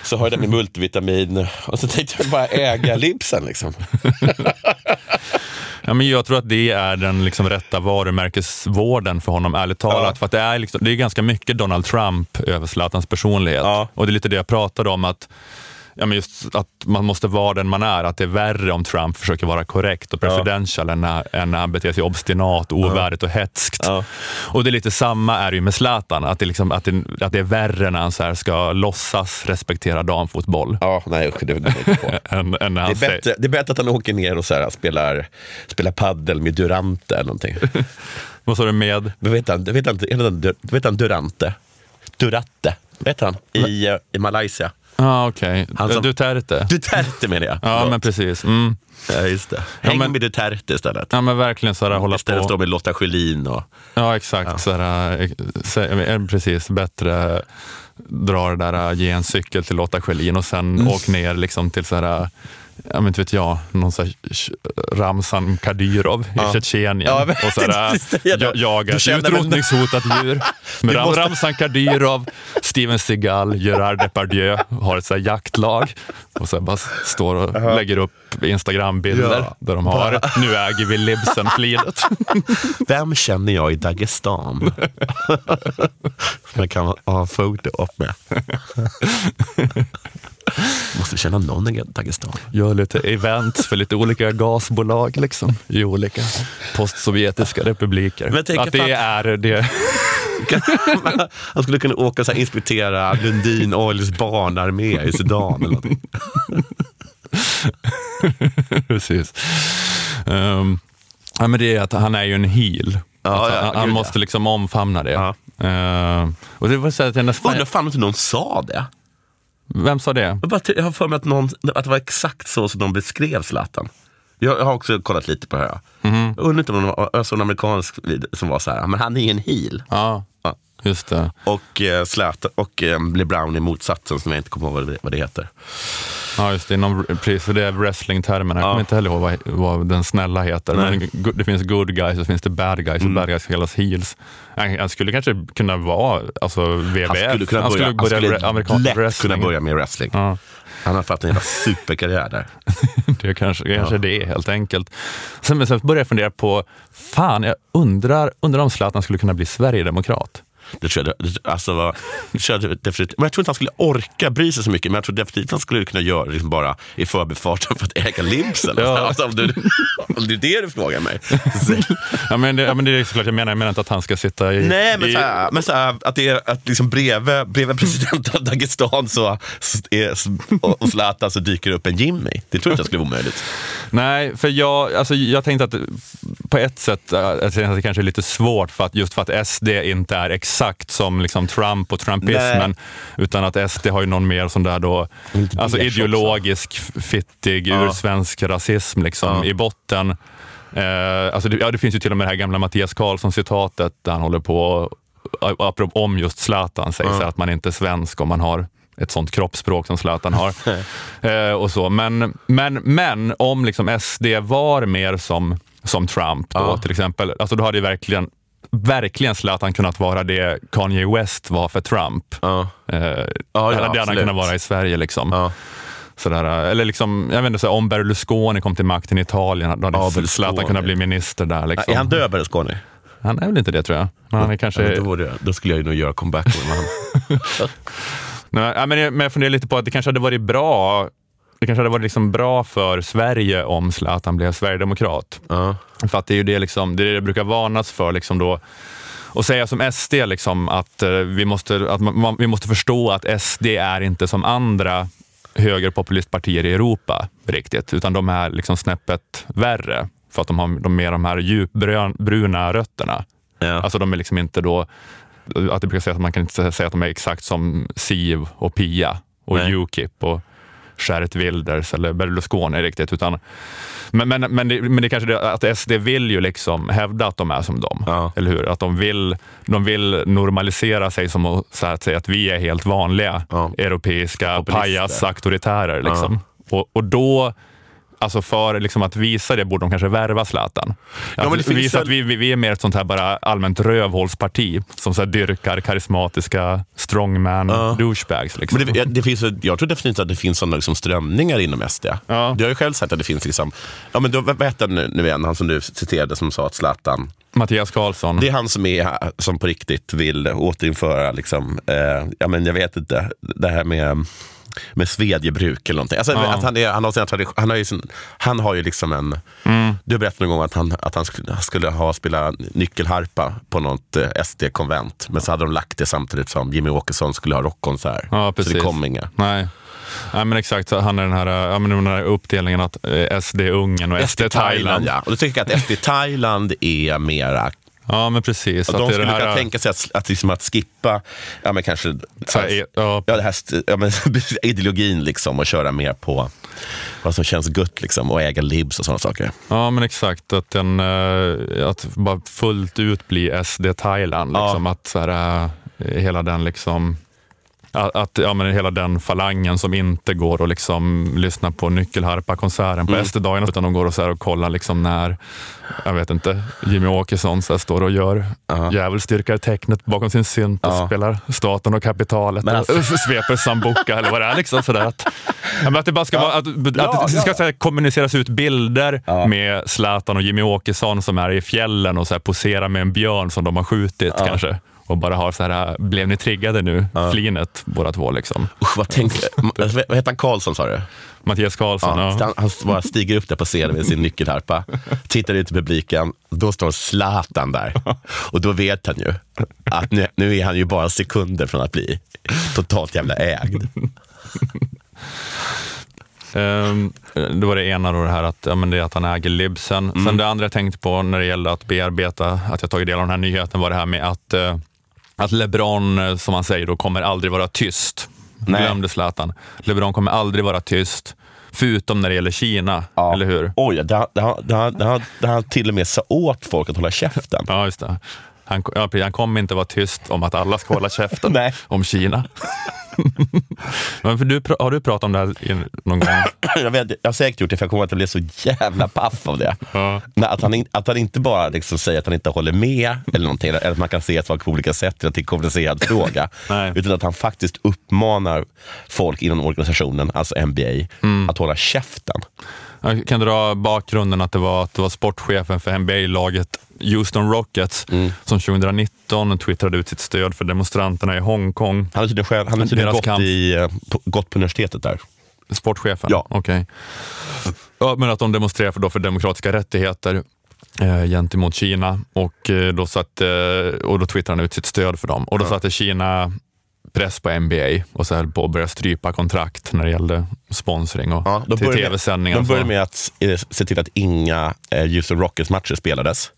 Speaker 3: Så har jag det med multivitamin och så tänkte jag bara äga Libsen. Liksom. *laughs*
Speaker 2: Ja, men jag tror att det är den liksom rätta varumärkesvården för honom, ärligt talat. För att det, är liksom, det är ganska mycket Donald Trump över Zlatans personlighet. Och det är lite det jag pratade om, att, ja, men just att man måste vara den man är. Att det är värre om Trump försöker vara korrekt och presidential än, när, än när han beter sig obstinat, ovärdigt och hetskt. Och det är lite samma är det ju med Zlatan, att det, liksom, att det, att det är värre när han så ska låtsas respektera damfotboll.
Speaker 3: Ja, nej usch, det på. *laughs*
Speaker 2: än, än
Speaker 3: Det är, bättre, det är bättre att han åker ner och så här, spelar, spelar paddel med Durante eller någonting. *laughs*
Speaker 2: Vad sa du med?
Speaker 3: Vet han, vet han, vet han, vet han Durante? Duratte, vet han? I, eh, i Malaysia.
Speaker 2: Ja, okej.
Speaker 3: Han som-
Speaker 2: Duterte.
Speaker 3: Duterte menar jag.
Speaker 2: Ja,
Speaker 3: Förlåt.
Speaker 2: men precis. Mm.
Speaker 3: Ja, just det. Häng
Speaker 2: men-
Speaker 3: med Duterte istället.
Speaker 2: Ja, men verkligen så här, hålla
Speaker 3: Istället
Speaker 2: på.
Speaker 3: stå med Lotta Schelin och...
Speaker 2: Ja, exakt. Så här, eh, eh, precis, bättre dra det där, eh, ge en cykel till Lotta Schelin och sen
Speaker 3: Mm.
Speaker 2: åk ner liksom till så här, ja men inte vet jag, någon så här, Ramzan Kadyrov
Speaker 3: Ja.
Speaker 2: i Tjetjenien
Speaker 3: Ja, jag vet
Speaker 2: och så här,
Speaker 3: inte säga det.
Speaker 2: ja- jaga
Speaker 3: Du
Speaker 2: ett
Speaker 3: känner väl-
Speaker 2: utrotningshotat djur. *laughs* Men Ram,
Speaker 3: måste-
Speaker 2: Ramzan Kadyrov, Steven Seagal, Gerard Depardieu har ett så här jaktlag och så bara står och
Speaker 3: Aha.
Speaker 2: lägger upp Instagram-bilder
Speaker 3: Ja.
Speaker 2: där de har
Speaker 3: Bara-
Speaker 2: Nu äger vi Libsen-flinet. *laughs*
Speaker 3: Vem känner jag i Dagestan? *laughs* Jag kan ha en foto upp med. *laughs* Måste känna någon i Dagestan.
Speaker 2: Gör lite events för lite olika gasbolag liksom, i olika postsovjetiska republiker.
Speaker 3: Men tänk
Speaker 2: att det
Speaker 3: fan-
Speaker 2: är det. *laughs*
Speaker 3: Han skulle kunna åka och inspektera Lundin Oils barnarmé i Sudan. Eller någonting. *laughs*
Speaker 2: Precis. Um, ja, men det är att han är ju en heel.
Speaker 3: Ja,
Speaker 2: Att
Speaker 3: ja,
Speaker 2: han han
Speaker 3: gud,
Speaker 2: måste liksom omfamna det. Eh, och det var så att jag nästan...
Speaker 3: Undrar fan om inte någon sa det.
Speaker 2: Vem sa det?
Speaker 3: Jag, bara, jag har för mig att, någon, att det var exakt så som de beskrev Zlatan. Jag, jag har också kollat lite på det här.
Speaker 2: Mhm.
Speaker 3: Jag undrar inte om det var alltså, en amerikansk som var så här, men han är en heel.
Speaker 2: Ja, just det.
Speaker 3: Och, eh, Zlatan, och eh, Brown är motsatsen som jag inte kommer ihåg vad det, vad det heter.
Speaker 2: Ja, just det. Inom, precis, för det är wrestlingtermerna. Jag kommer inte heller ihåg vad, vad den snälla heter.
Speaker 3: Nej.
Speaker 2: Men det finns good guys och finns det bad guys.
Speaker 3: Mm.
Speaker 2: Och bad guys kallas heels. Han, han skulle kanske kunna vara alltså, WWF.
Speaker 3: Han skulle kunna börja, han skulle
Speaker 2: amerikansk
Speaker 3: lätt
Speaker 2: wrestling.
Speaker 3: kunna börja med wrestling.
Speaker 2: Ja.
Speaker 3: Han har fått en jävla *laughs* superkarriär där. *laughs*
Speaker 2: det är kanske, kanske det är helt enkelt. Sen, men sen började jag fundera på, fan, jag undrar, undrar om Zlatan skulle kunna bli Sverigedemokrat.
Speaker 3: Det tror jag, det- alltså, vad- det tror jag definitivt. Men jag tror inte han skulle orka bry sig så mycket, men jag tror definitivt han skulle kunna göra det liksom bara i förbifarten för att äga Libsen.
Speaker 2: Ja.
Speaker 3: Alltså, om, du, om det är det du frågar mig. *laughs*
Speaker 2: Ja, men det, ja, men det är såklart jag menar. Jag menar inte att han ska sitta i...
Speaker 3: Nej, men,
Speaker 2: i,
Speaker 3: så här, men så här, att det är att liksom bredvid, bredvid presidenten av Dagestan så, så är, och, och Zlatan så dyker upp en Jimmy. Det tror jag inte skulle vara omöjligt.
Speaker 2: Nej, för jag, alltså, jag tänkte att på ett sätt att det kanske är lite svårt för att just för att SD inte är exakt som liksom Trump och Trumpismen, utan att SD har ju någon mer sån där då, alltså ideologisk, fittig,
Speaker 3: Ja.
Speaker 2: ursvensk rasism liksom,
Speaker 3: Ja.
Speaker 2: i botten. Eh, alltså det, ja, det finns ju till och med det här gamla Mattias Karlsson-citatet där han håller på, om just Zlatan, säger
Speaker 3: Ja.
Speaker 2: att man inte är svensk om man har ett sånt kroppsspråk som Zlatan har. *laughs* eh, och så. Men, men, men om liksom SD var mer som, som Trump, då,
Speaker 3: Ja.
Speaker 2: till exempel, alltså då hade ju verkligen verkligen Zlatan kunnat vara det Kanye West var för Trump.
Speaker 3: Ja.
Speaker 2: Eh,
Speaker 3: ja,
Speaker 2: det hade han kunnat vara i Sverige. Liksom.
Speaker 3: Ja.
Speaker 2: Sådär, eller liksom, jag vet inte, så om Berlusconi kom till makten i Italien, då hade
Speaker 3: Ja,
Speaker 2: Zlatan kunnat bli minister där. Liksom.
Speaker 3: Är han död, Berlusconi?
Speaker 2: Han är väl inte det tror jag. Men han är kanske...
Speaker 3: Ja, då, jag, då skulle jag nog göra comeback med honom. *laughs*
Speaker 2: Nej, ja, men jag, men jag funderar lite på att det kanske hade varit bra det kanske hade varit liksom bra för Sverige om Zlatan blev sverigedemokrat. För att det är ju det, liksom, det, är det det brukar varnas för. Liksom då, och säga som SD liksom, att, eh, vi, måste, att man, man- vi måste förstå att SD är inte som andra högerpopulistpartier i Europa riktigt, utan de är liksom snäppet värre för att de har de mer de här djupbruna rötterna. Alltså de är liksom inte då, att det brukar säga att man kan inte säga att de är exakt som Siv och Pia och
Speaker 3: Nej.
Speaker 2: Ukip och Geert Wilders eller Berlusconi riktigt. Utan, men, men, men, det, men det kanske det att SD vill ju liksom hävda att de är som dem. Eller hur? Att de vill, de vill normalisera sig som att, så att säga att vi är helt vanliga europeiska
Speaker 3: Populister.
Speaker 2: pajas-auktoritärer. Liksom. Och, och då, alltså för liksom att visa det borde de kanske värva Zlatan.
Speaker 3: Ja,
Speaker 2: Att visa att vi, vi, vi är mer ett sånt här bara allmänt rövhålsparti som så dyrkar karismatiska strongman douchebags. Liksom.
Speaker 3: Men det, det finns, jag tror definitivt att det finns sådana liksom strömningar inom SD. Du har ju själv sagt att det finns, liksom, ja, men då, vad han nu, nu igen, han som du citerade som sa att Zlatan
Speaker 2: Mattias Karlsson.
Speaker 3: Det är han som, är, som på riktigt vill återinföra, liksom, eh, ja, men jag vet inte, det här med, med svedjebruk eller någonting. Alltså,
Speaker 2: Ja.
Speaker 3: att han, är, han, har sina tradition, han, har ju sin, han har ju liksom en...
Speaker 2: Mm.
Speaker 3: Du berättade någon gång att han, att han skulle, ha spelat nyckelharpa på något eh, SD-konvent. Men så hade de lagt det samtidigt som Jimmy Åkesson skulle ha rockkonsert.
Speaker 2: Ja,
Speaker 3: så det kom inga.
Speaker 2: Nej. Nej, men exakt. Han är den här, ja, men den här uppdelningen att eh, SD Ungern och SD Thailand.
Speaker 3: ja. Och då tycker jag att SD Thailand är mera
Speaker 2: Ja, men precis. Att
Speaker 3: de skulle
Speaker 2: här-
Speaker 3: kunna tänka sig att, att, liksom att skippa ja, men kanske,
Speaker 2: här,
Speaker 3: ja. det här, ja, men, *laughs* ideologin liksom, och köra mer på vad som känns gött liksom, och äga libs och sådana saker.
Speaker 2: Ja, men exakt. Att, den, eh, att bara fullt ut bli SD Thailand. Liksom, Att så här, eh, hela den liksom att, att, ja, men hela den falangen som inte går och liksom lyssna på nyckelharpa-konserten på
Speaker 3: Mm.
Speaker 2: SD-dagarna, utan de går och, så här och kollar liksom när, jag vet inte, Jimmy Åkesson så står och gör djävulsdyrkar-tecknet bakom sin synt och
Speaker 3: Ja.
Speaker 2: spelar staten och kapitalet
Speaker 3: Men
Speaker 2: och
Speaker 3: alltså- *laughs*
Speaker 2: sveper sambuca eller vad det är. Liksom, sådär att, ja, att det bara ska, vara, att, att
Speaker 3: Ja,
Speaker 2: det ska
Speaker 3: ja.
Speaker 2: här, kommuniceras ut bilder med Zlatan och Jimmy Åkesson som är i fjällen och så här, poserar med en björn som de har skjutit
Speaker 3: Ja.
Speaker 2: kanske. Och bara har så här, blev ni triggade nu? Flinet båda två liksom.
Speaker 3: Usch, vad, tänk, vad heter han? Karlsson sa du?
Speaker 2: Mattias Karlsson,
Speaker 3: Ja,
Speaker 2: ja.
Speaker 3: Han, han bara stiger upp där på scenen med sin nyckelharpa, tittar ut i publiken, då står Zlatan där. Och då vet han ju att nu, nu är han ju bara sekunder från att bli totalt jävla ägd.
Speaker 2: Ehm, det var det ena då det här att, ja, men det att han äger Libsen.
Speaker 3: Mm.
Speaker 2: Sen det andra jag tänkte på när det gäller att bearbeta, att jag tagit del av den här nyheten var det här med att eh, att LeBron, eh, som han säger, då, kommer aldrig vara tyst.
Speaker 3: Nej.
Speaker 2: Glömde Zlatan. LeBron kommer aldrig vara tyst, förutom när det gäller Kina, eller hur?
Speaker 3: Oj, det, har- har till och med sa åt folk att hålla käften.
Speaker 2: Ja, just det. Han, ja, han kommer inte vara tyst om att alla ska hålla *laughs* käften om Kina. *laughs* Men för du, har du pratat om det här någon gång? *coughs*
Speaker 3: jag, vet, jag har säkert gjort det, för jag kommer att jag blev så jävla paff av det. Nej, att, han, in- att han inte bara liksom säger att han inte håller med, eller någonting, eller att man kan se saker på olika sätt, eller att det är en komplicerad *coughs* fråga. Utan att han faktiskt uppmanar folk inom organisationen, alltså NBA, att hålla käften.
Speaker 2: Jag kan dra bakgrunden att det var, att det var sportchefen för NBA-laget Houston Rockets som 2019 twittrade ut sitt stöd för demonstranterna i Hongkong.
Speaker 3: Han har tydligen, själv, han har tydligen gått,
Speaker 2: kamp.
Speaker 3: i, eh, på, gått på universitetet där.
Speaker 2: Sportchefen? Ja. Okej. Ja, men att de demonstrerar för, då för demokratiska rättigheter eh, gentemot Kina och, eh, då satt, och då twittrade han ut sitt stöd för dem. Och då satte Kina press på NBA och så höll på att börja strypa kontrakt när det gällde sponsring och
Speaker 3: De
Speaker 2: till tv-sändningar.
Speaker 3: De
Speaker 2: och
Speaker 3: började med att eh, se till att inga eh, Houston Rockets-matcher spelades.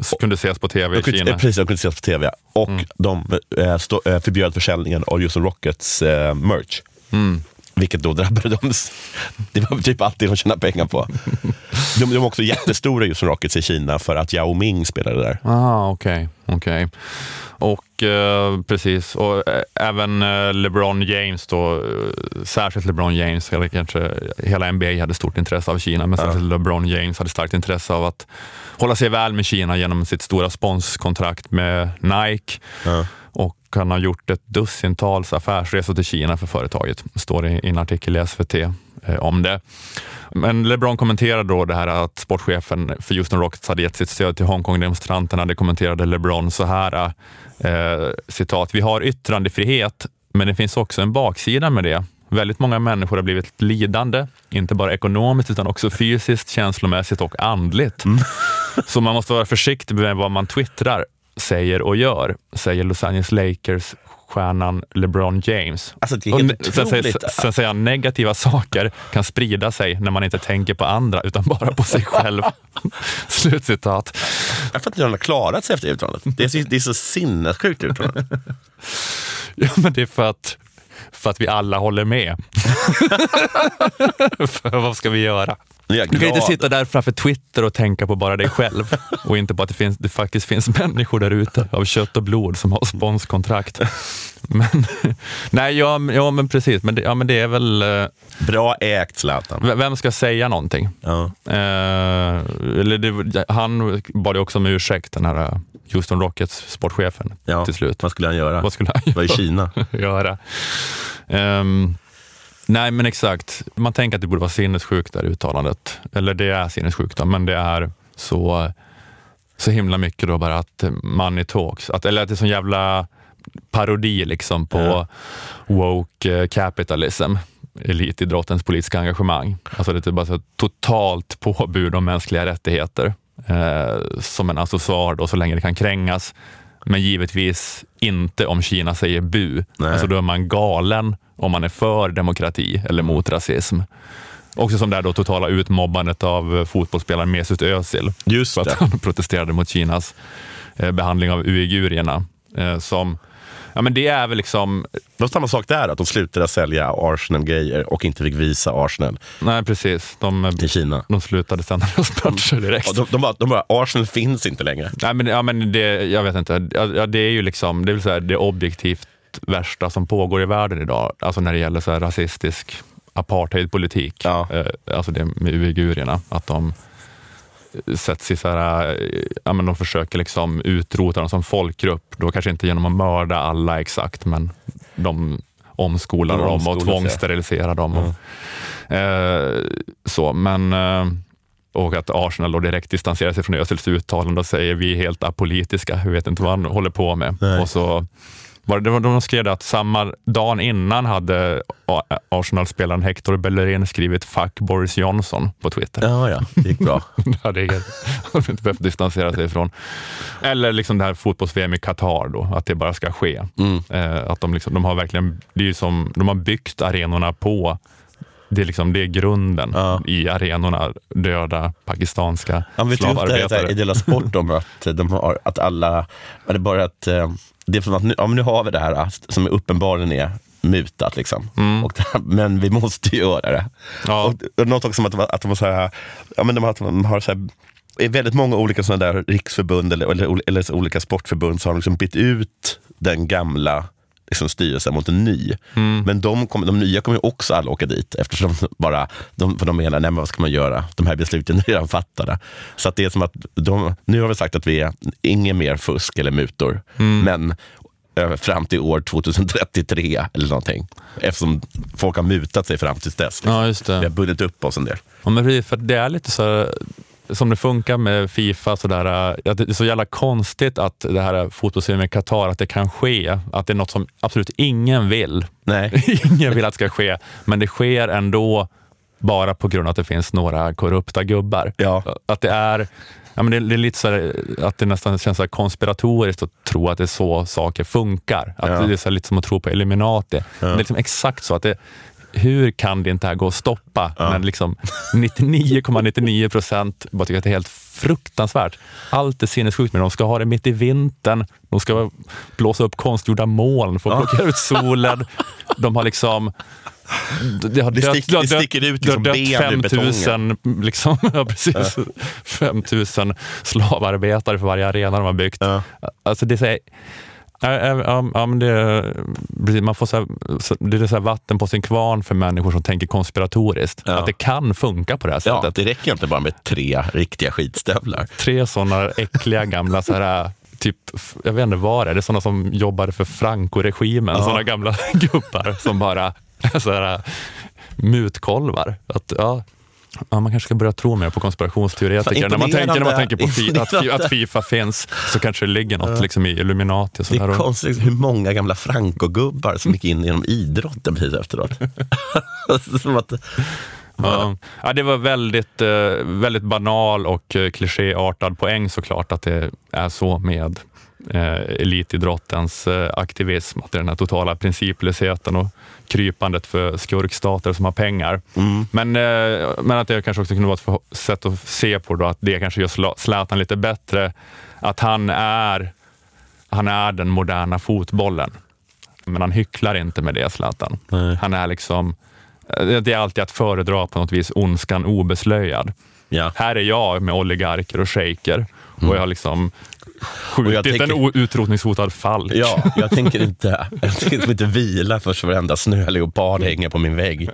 Speaker 2: Så kunde ses på tv
Speaker 3: De
Speaker 2: i
Speaker 3: kunde,
Speaker 2: Kina.
Speaker 3: eh, precis, de kunde ses på tv. Och de eh, stå, eh, förbjöd försäljningen av Houston Rockets eh, merch.
Speaker 2: Mm.
Speaker 3: Vilket då drabbade dem. *laughs* Det var typ allt de tjänade pengar på. *laughs* De, de var också jättestora Houston Rockets i Kina för att Yao Ming spelade där.
Speaker 2: Ah, okej. okej. Och eh, precis, och eh, även eh, LeBron James då, särskilt LeBron James, eller kanske hela NBA hade stort intresse av Kina, men särskilt LeBron James hade starkt intresse av att hålla sig väl med Kina genom sitt stora sponskontrakt med Nike. Och han har gjort ett dussintals affärsresor till Kina för företaget. Det står i, i en artikel i SVT om det. Men LeBron kommenterade då det här att sportchefen för Houston Rockets hade gett sitt stöd till Hongkong-demonstranterna. Det kommenterade LeBron så här, eh, citat, vi har yttrandefrihet, men det finns också en baksida med det. Väldigt många människor har blivit lidande, inte bara ekonomiskt utan också fysiskt, känslomässigt och andligt. *laughs* Så man måste vara försiktig med vad man twittrar, säger och gör, säger Los Angeles Lakers stjärnan LeBron James.
Speaker 3: Alltså, det är helt
Speaker 2: sen,
Speaker 3: otroligt.
Speaker 2: sen säger han negativa saker kan sprida sig när man inte tänker på andra utan bara på sig själv. *laughs* Slutcitat.
Speaker 3: Jag fattar inte hur han har klarat sig efter uttalandet. Det är så, det är så sinnessjukt uttalande. *laughs*
Speaker 2: Ja, men det är för att, för att vi alla håller med. *laughs* för vad ska vi göra? Du kan inte sitta där framför Twitter och tänka på bara dig själv *laughs* och inte på att det, finns, det faktiskt finns människor där ute av kött och blod som har sponskontrakt. Men, *laughs* nej, ja, ja, men precis. Men det, ja, men det är väl... eh,
Speaker 3: Bra ägt Zlatan.
Speaker 2: Vem ska säga någonting?
Speaker 3: Ja.
Speaker 2: Eh, eller det, han bad ju också om ursäkt, den här eh, Houston Rockets sportchefen
Speaker 3: Ja,
Speaker 2: till slut.
Speaker 3: Vad skulle han göra?
Speaker 2: Vad skulle han
Speaker 3: Var i *laughs* Kina.
Speaker 2: göra? Ehm, nej, men exakt. Man tänker att det borde vara sinnessjukt, det här uttalandet. Eller det är sinnessjukt, men det är så, så himla mycket då bara att money talks. Att, eller att det är sån jävla parodi liksom på woke eh, capitalism elitidrottens politiska engagemang. Alltså det är bara så totalt påbud om mänskliga rättigheter eh, som en accessoar då, så länge det kan krängas. Men givetvis inte om Kina säger bu. Alltså då är man galen om man är för demokrati eller mot rasism. Också som det här då totala utmobbandet av eh, fotbollsspelaren Mesut Özil.
Speaker 3: Just
Speaker 2: för att
Speaker 3: det.
Speaker 2: han *laughs* protesterade mot Kinas eh, behandling av uigurierna. Eh, som, ja men det är väl liksom...
Speaker 3: Det var samma sak där, att de slutade sälja Arsenal-grejer och inte fick visa Arsenal
Speaker 2: Nej precis, de,
Speaker 3: till Kina.
Speaker 2: de slutade sända deras matcher direkt.
Speaker 3: Och de, de, bara, de bara, Arsenal finns inte längre.
Speaker 2: Nej, men, ja, men det, jag vet inte. Ja, ja, det är ju liksom, det, så här, det objektivt värsta som pågår i världen idag. Alltså när det gäller så rasistisk apartheidpolitik.
Speaker 3: Ja.
Speaker 2: Eh, alltså det med uigurierna. Att de sätts i så här, eh, ja, men de försöker liksom utrota dem som folkgrupp. Då kanske inte genom att mörda alla exakt, men de omskolar
Speaker 3: De
Speaker 2: dem och
Speaker 3: omskolar
Speaker 2: tvångsteriliserar dem. Och, eh, så, men eh, och att Arsenal då direkt distanserar sig från Özils uttalande och säger vi är helt apolitiska, vi vet inte vad han håller på med.
Speaker 3: Nej.
Speaker 2: Och så var det, de skrev det att samma dagen innan hade Arsenal-spelaren Hector Bellerin skrivit “fuck Boris Johnson” på Twitter.
Speaker 3: Ja, ja, det gick bra. *laughs*
Speaker 2: det hade inte behövt distansera sig ifrån. Eller liksom det här fotbolls-VM i Qatar, då, att det bara ska ske.
Speaker 3: Mm.
Speaker 2: Eh, att de, liksom, de har verkligen, det är som, de har byggt arenorna på det, är liksom, det är grunden i arenorna, döda pakistanska
Speaker 3: Ja, men vet du inte
Speaker 2: slavarbetare.
Speaker 3: Sport *laughs* om att, de har, att alla, ja, det är bara att, eh, det är som att nu, ja, nu har vi det här eh, som uppenbarligen är mutat. Liksom. Och det, här- men vi måste göra det. Och, och något också om att, att de så här, ja, men de har, de har så här, i väldigt många olika sådana där riksförbund eller, eller, eller olika sportförbund så har de liksom bytt ut den gamla liksom, styrelsen mot en ny. Men de, kommer, de nya kommer ju också alla åka dit eftersom de bara, de, för de menar, nej men vad ska man göra? De här besluten är redan fattade. Så att det är som att de, nu har vi sagt att vi är inget mer fusk eller mutor. Men eh, fram till år 2033 eller någonting. Eftersom folk har mutat sig fram till dess. Liksom.
Speaker 2: Ja.
Speaker 3: Vi har bundit upp oss en del.
Speaker 2: Ja, men för det är lite så som det funkar med Fifa, sådär, att det är så jävla konstigt att det här fotbolls i Qatar, att det kan ske. Att det är något som absolut ingen vill.
Speaker 3: Nej. *laughs*
Speaker 2: ingen vill att det ska ske, men det sker ändå bara på grund av att det finns några korrupta gubbar. Att det är Ja, men det, det är lite så här, att det nästan känns så konspiratoriskt att tro att det är så saker funkar. Att
Speaker 3: Ja.
Speaker 2: Det är så lite som att tro på Illuminati. Det är liksom exakt så att det, hur kan det inte här gå att stoppa? Men liksom 99,99 procent bara tycker att det är helt fruktansvärt. Allt är sinnessjukt med det. De ska ha det mitt i vintern. De ska blåsa upp konstgjorda moln för att
Speaker 3: Ja.
Speaker 2: blockera ut solen. De har liksom det har dött, det har
Speaker 3: det sticker ut liksom ben ur
Speaker 2: 5000 liksom, *laughs* ja, precis, 5000 slavarbetare för varje arena de har byggt. Alltså det är Ja, ja, ja, ja, men det, man får så här, det är så vatten på sin kvarn för människor som tänker konspiratoriskt. Att det kan funka på det här
Speaker 3: Ja,
Speaker 2: sättet.
Speaker 3: det räcker inte bara med tre riktiga skitstövlar.
Speaker 2: Tre sådana äckliga gamla, så här, typ, jag vet inte vad det är, det är sådana som jobbade för Franco-regimen.
Speaker 3: Ja.
Speaker 2: Sådana gamla *laughs* gubbar som bara så här, mutkolvar. Att, ja, Ja, man kanske ska börja tro mer på konspirationsteoretiker. När man tänker, när man tänker på fi, att, att Fifa finns så kanske det ligger något
Speaker 3: Ja.
Speaker 2: liksom, i Illuminati. Och
Speaker 3: Det är konstigt hur många gamla Franco-gubbar som gick in genom idrotten precis efteråt. *laughs* som att,
Speaker 2: Ja. Ja, det var väldigt, eh, väldigt banal och eh, klichéartad poäng såklart att det är så med eh, elitidrottens eh, aktivism. Att det är den här totala principlösheten och krypandet för skurkstater som har pengar. Men, eh, men att det kanske också kunde vara ett sätt att se på då, att det kanske gör Zla- Zlatan lite bättre. Att han är, han är den moderna fotbollen. Men han hycklar inte med det, Zlatan. Han är liksom Eh, det är alltid att föredra på något vis ondskan obeslöjad. Här är jag med oligarker och shejker och jag har liksom skjutit
Speaker 3: tänker-
Speaker 2: en utrotningshotad falk.
Speaker 3: ja, jag tänker inte, jag tänker inte vila först varenda snöleopard hänger på min vägg.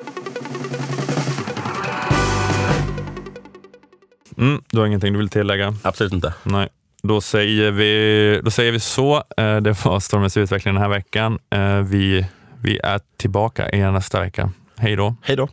Speaker 2: Mm, du har ingenting du vill tillägga?
Speaker 3: Absolut inte.
Speaker 2: Nej. Då säger vi, då säger vi så. Eh, Det var Stormens utveckling den här veckan. Eh, Vi, vi är tillbaka igen nästa vecka. Hej då.
Speaker 3: Hej då.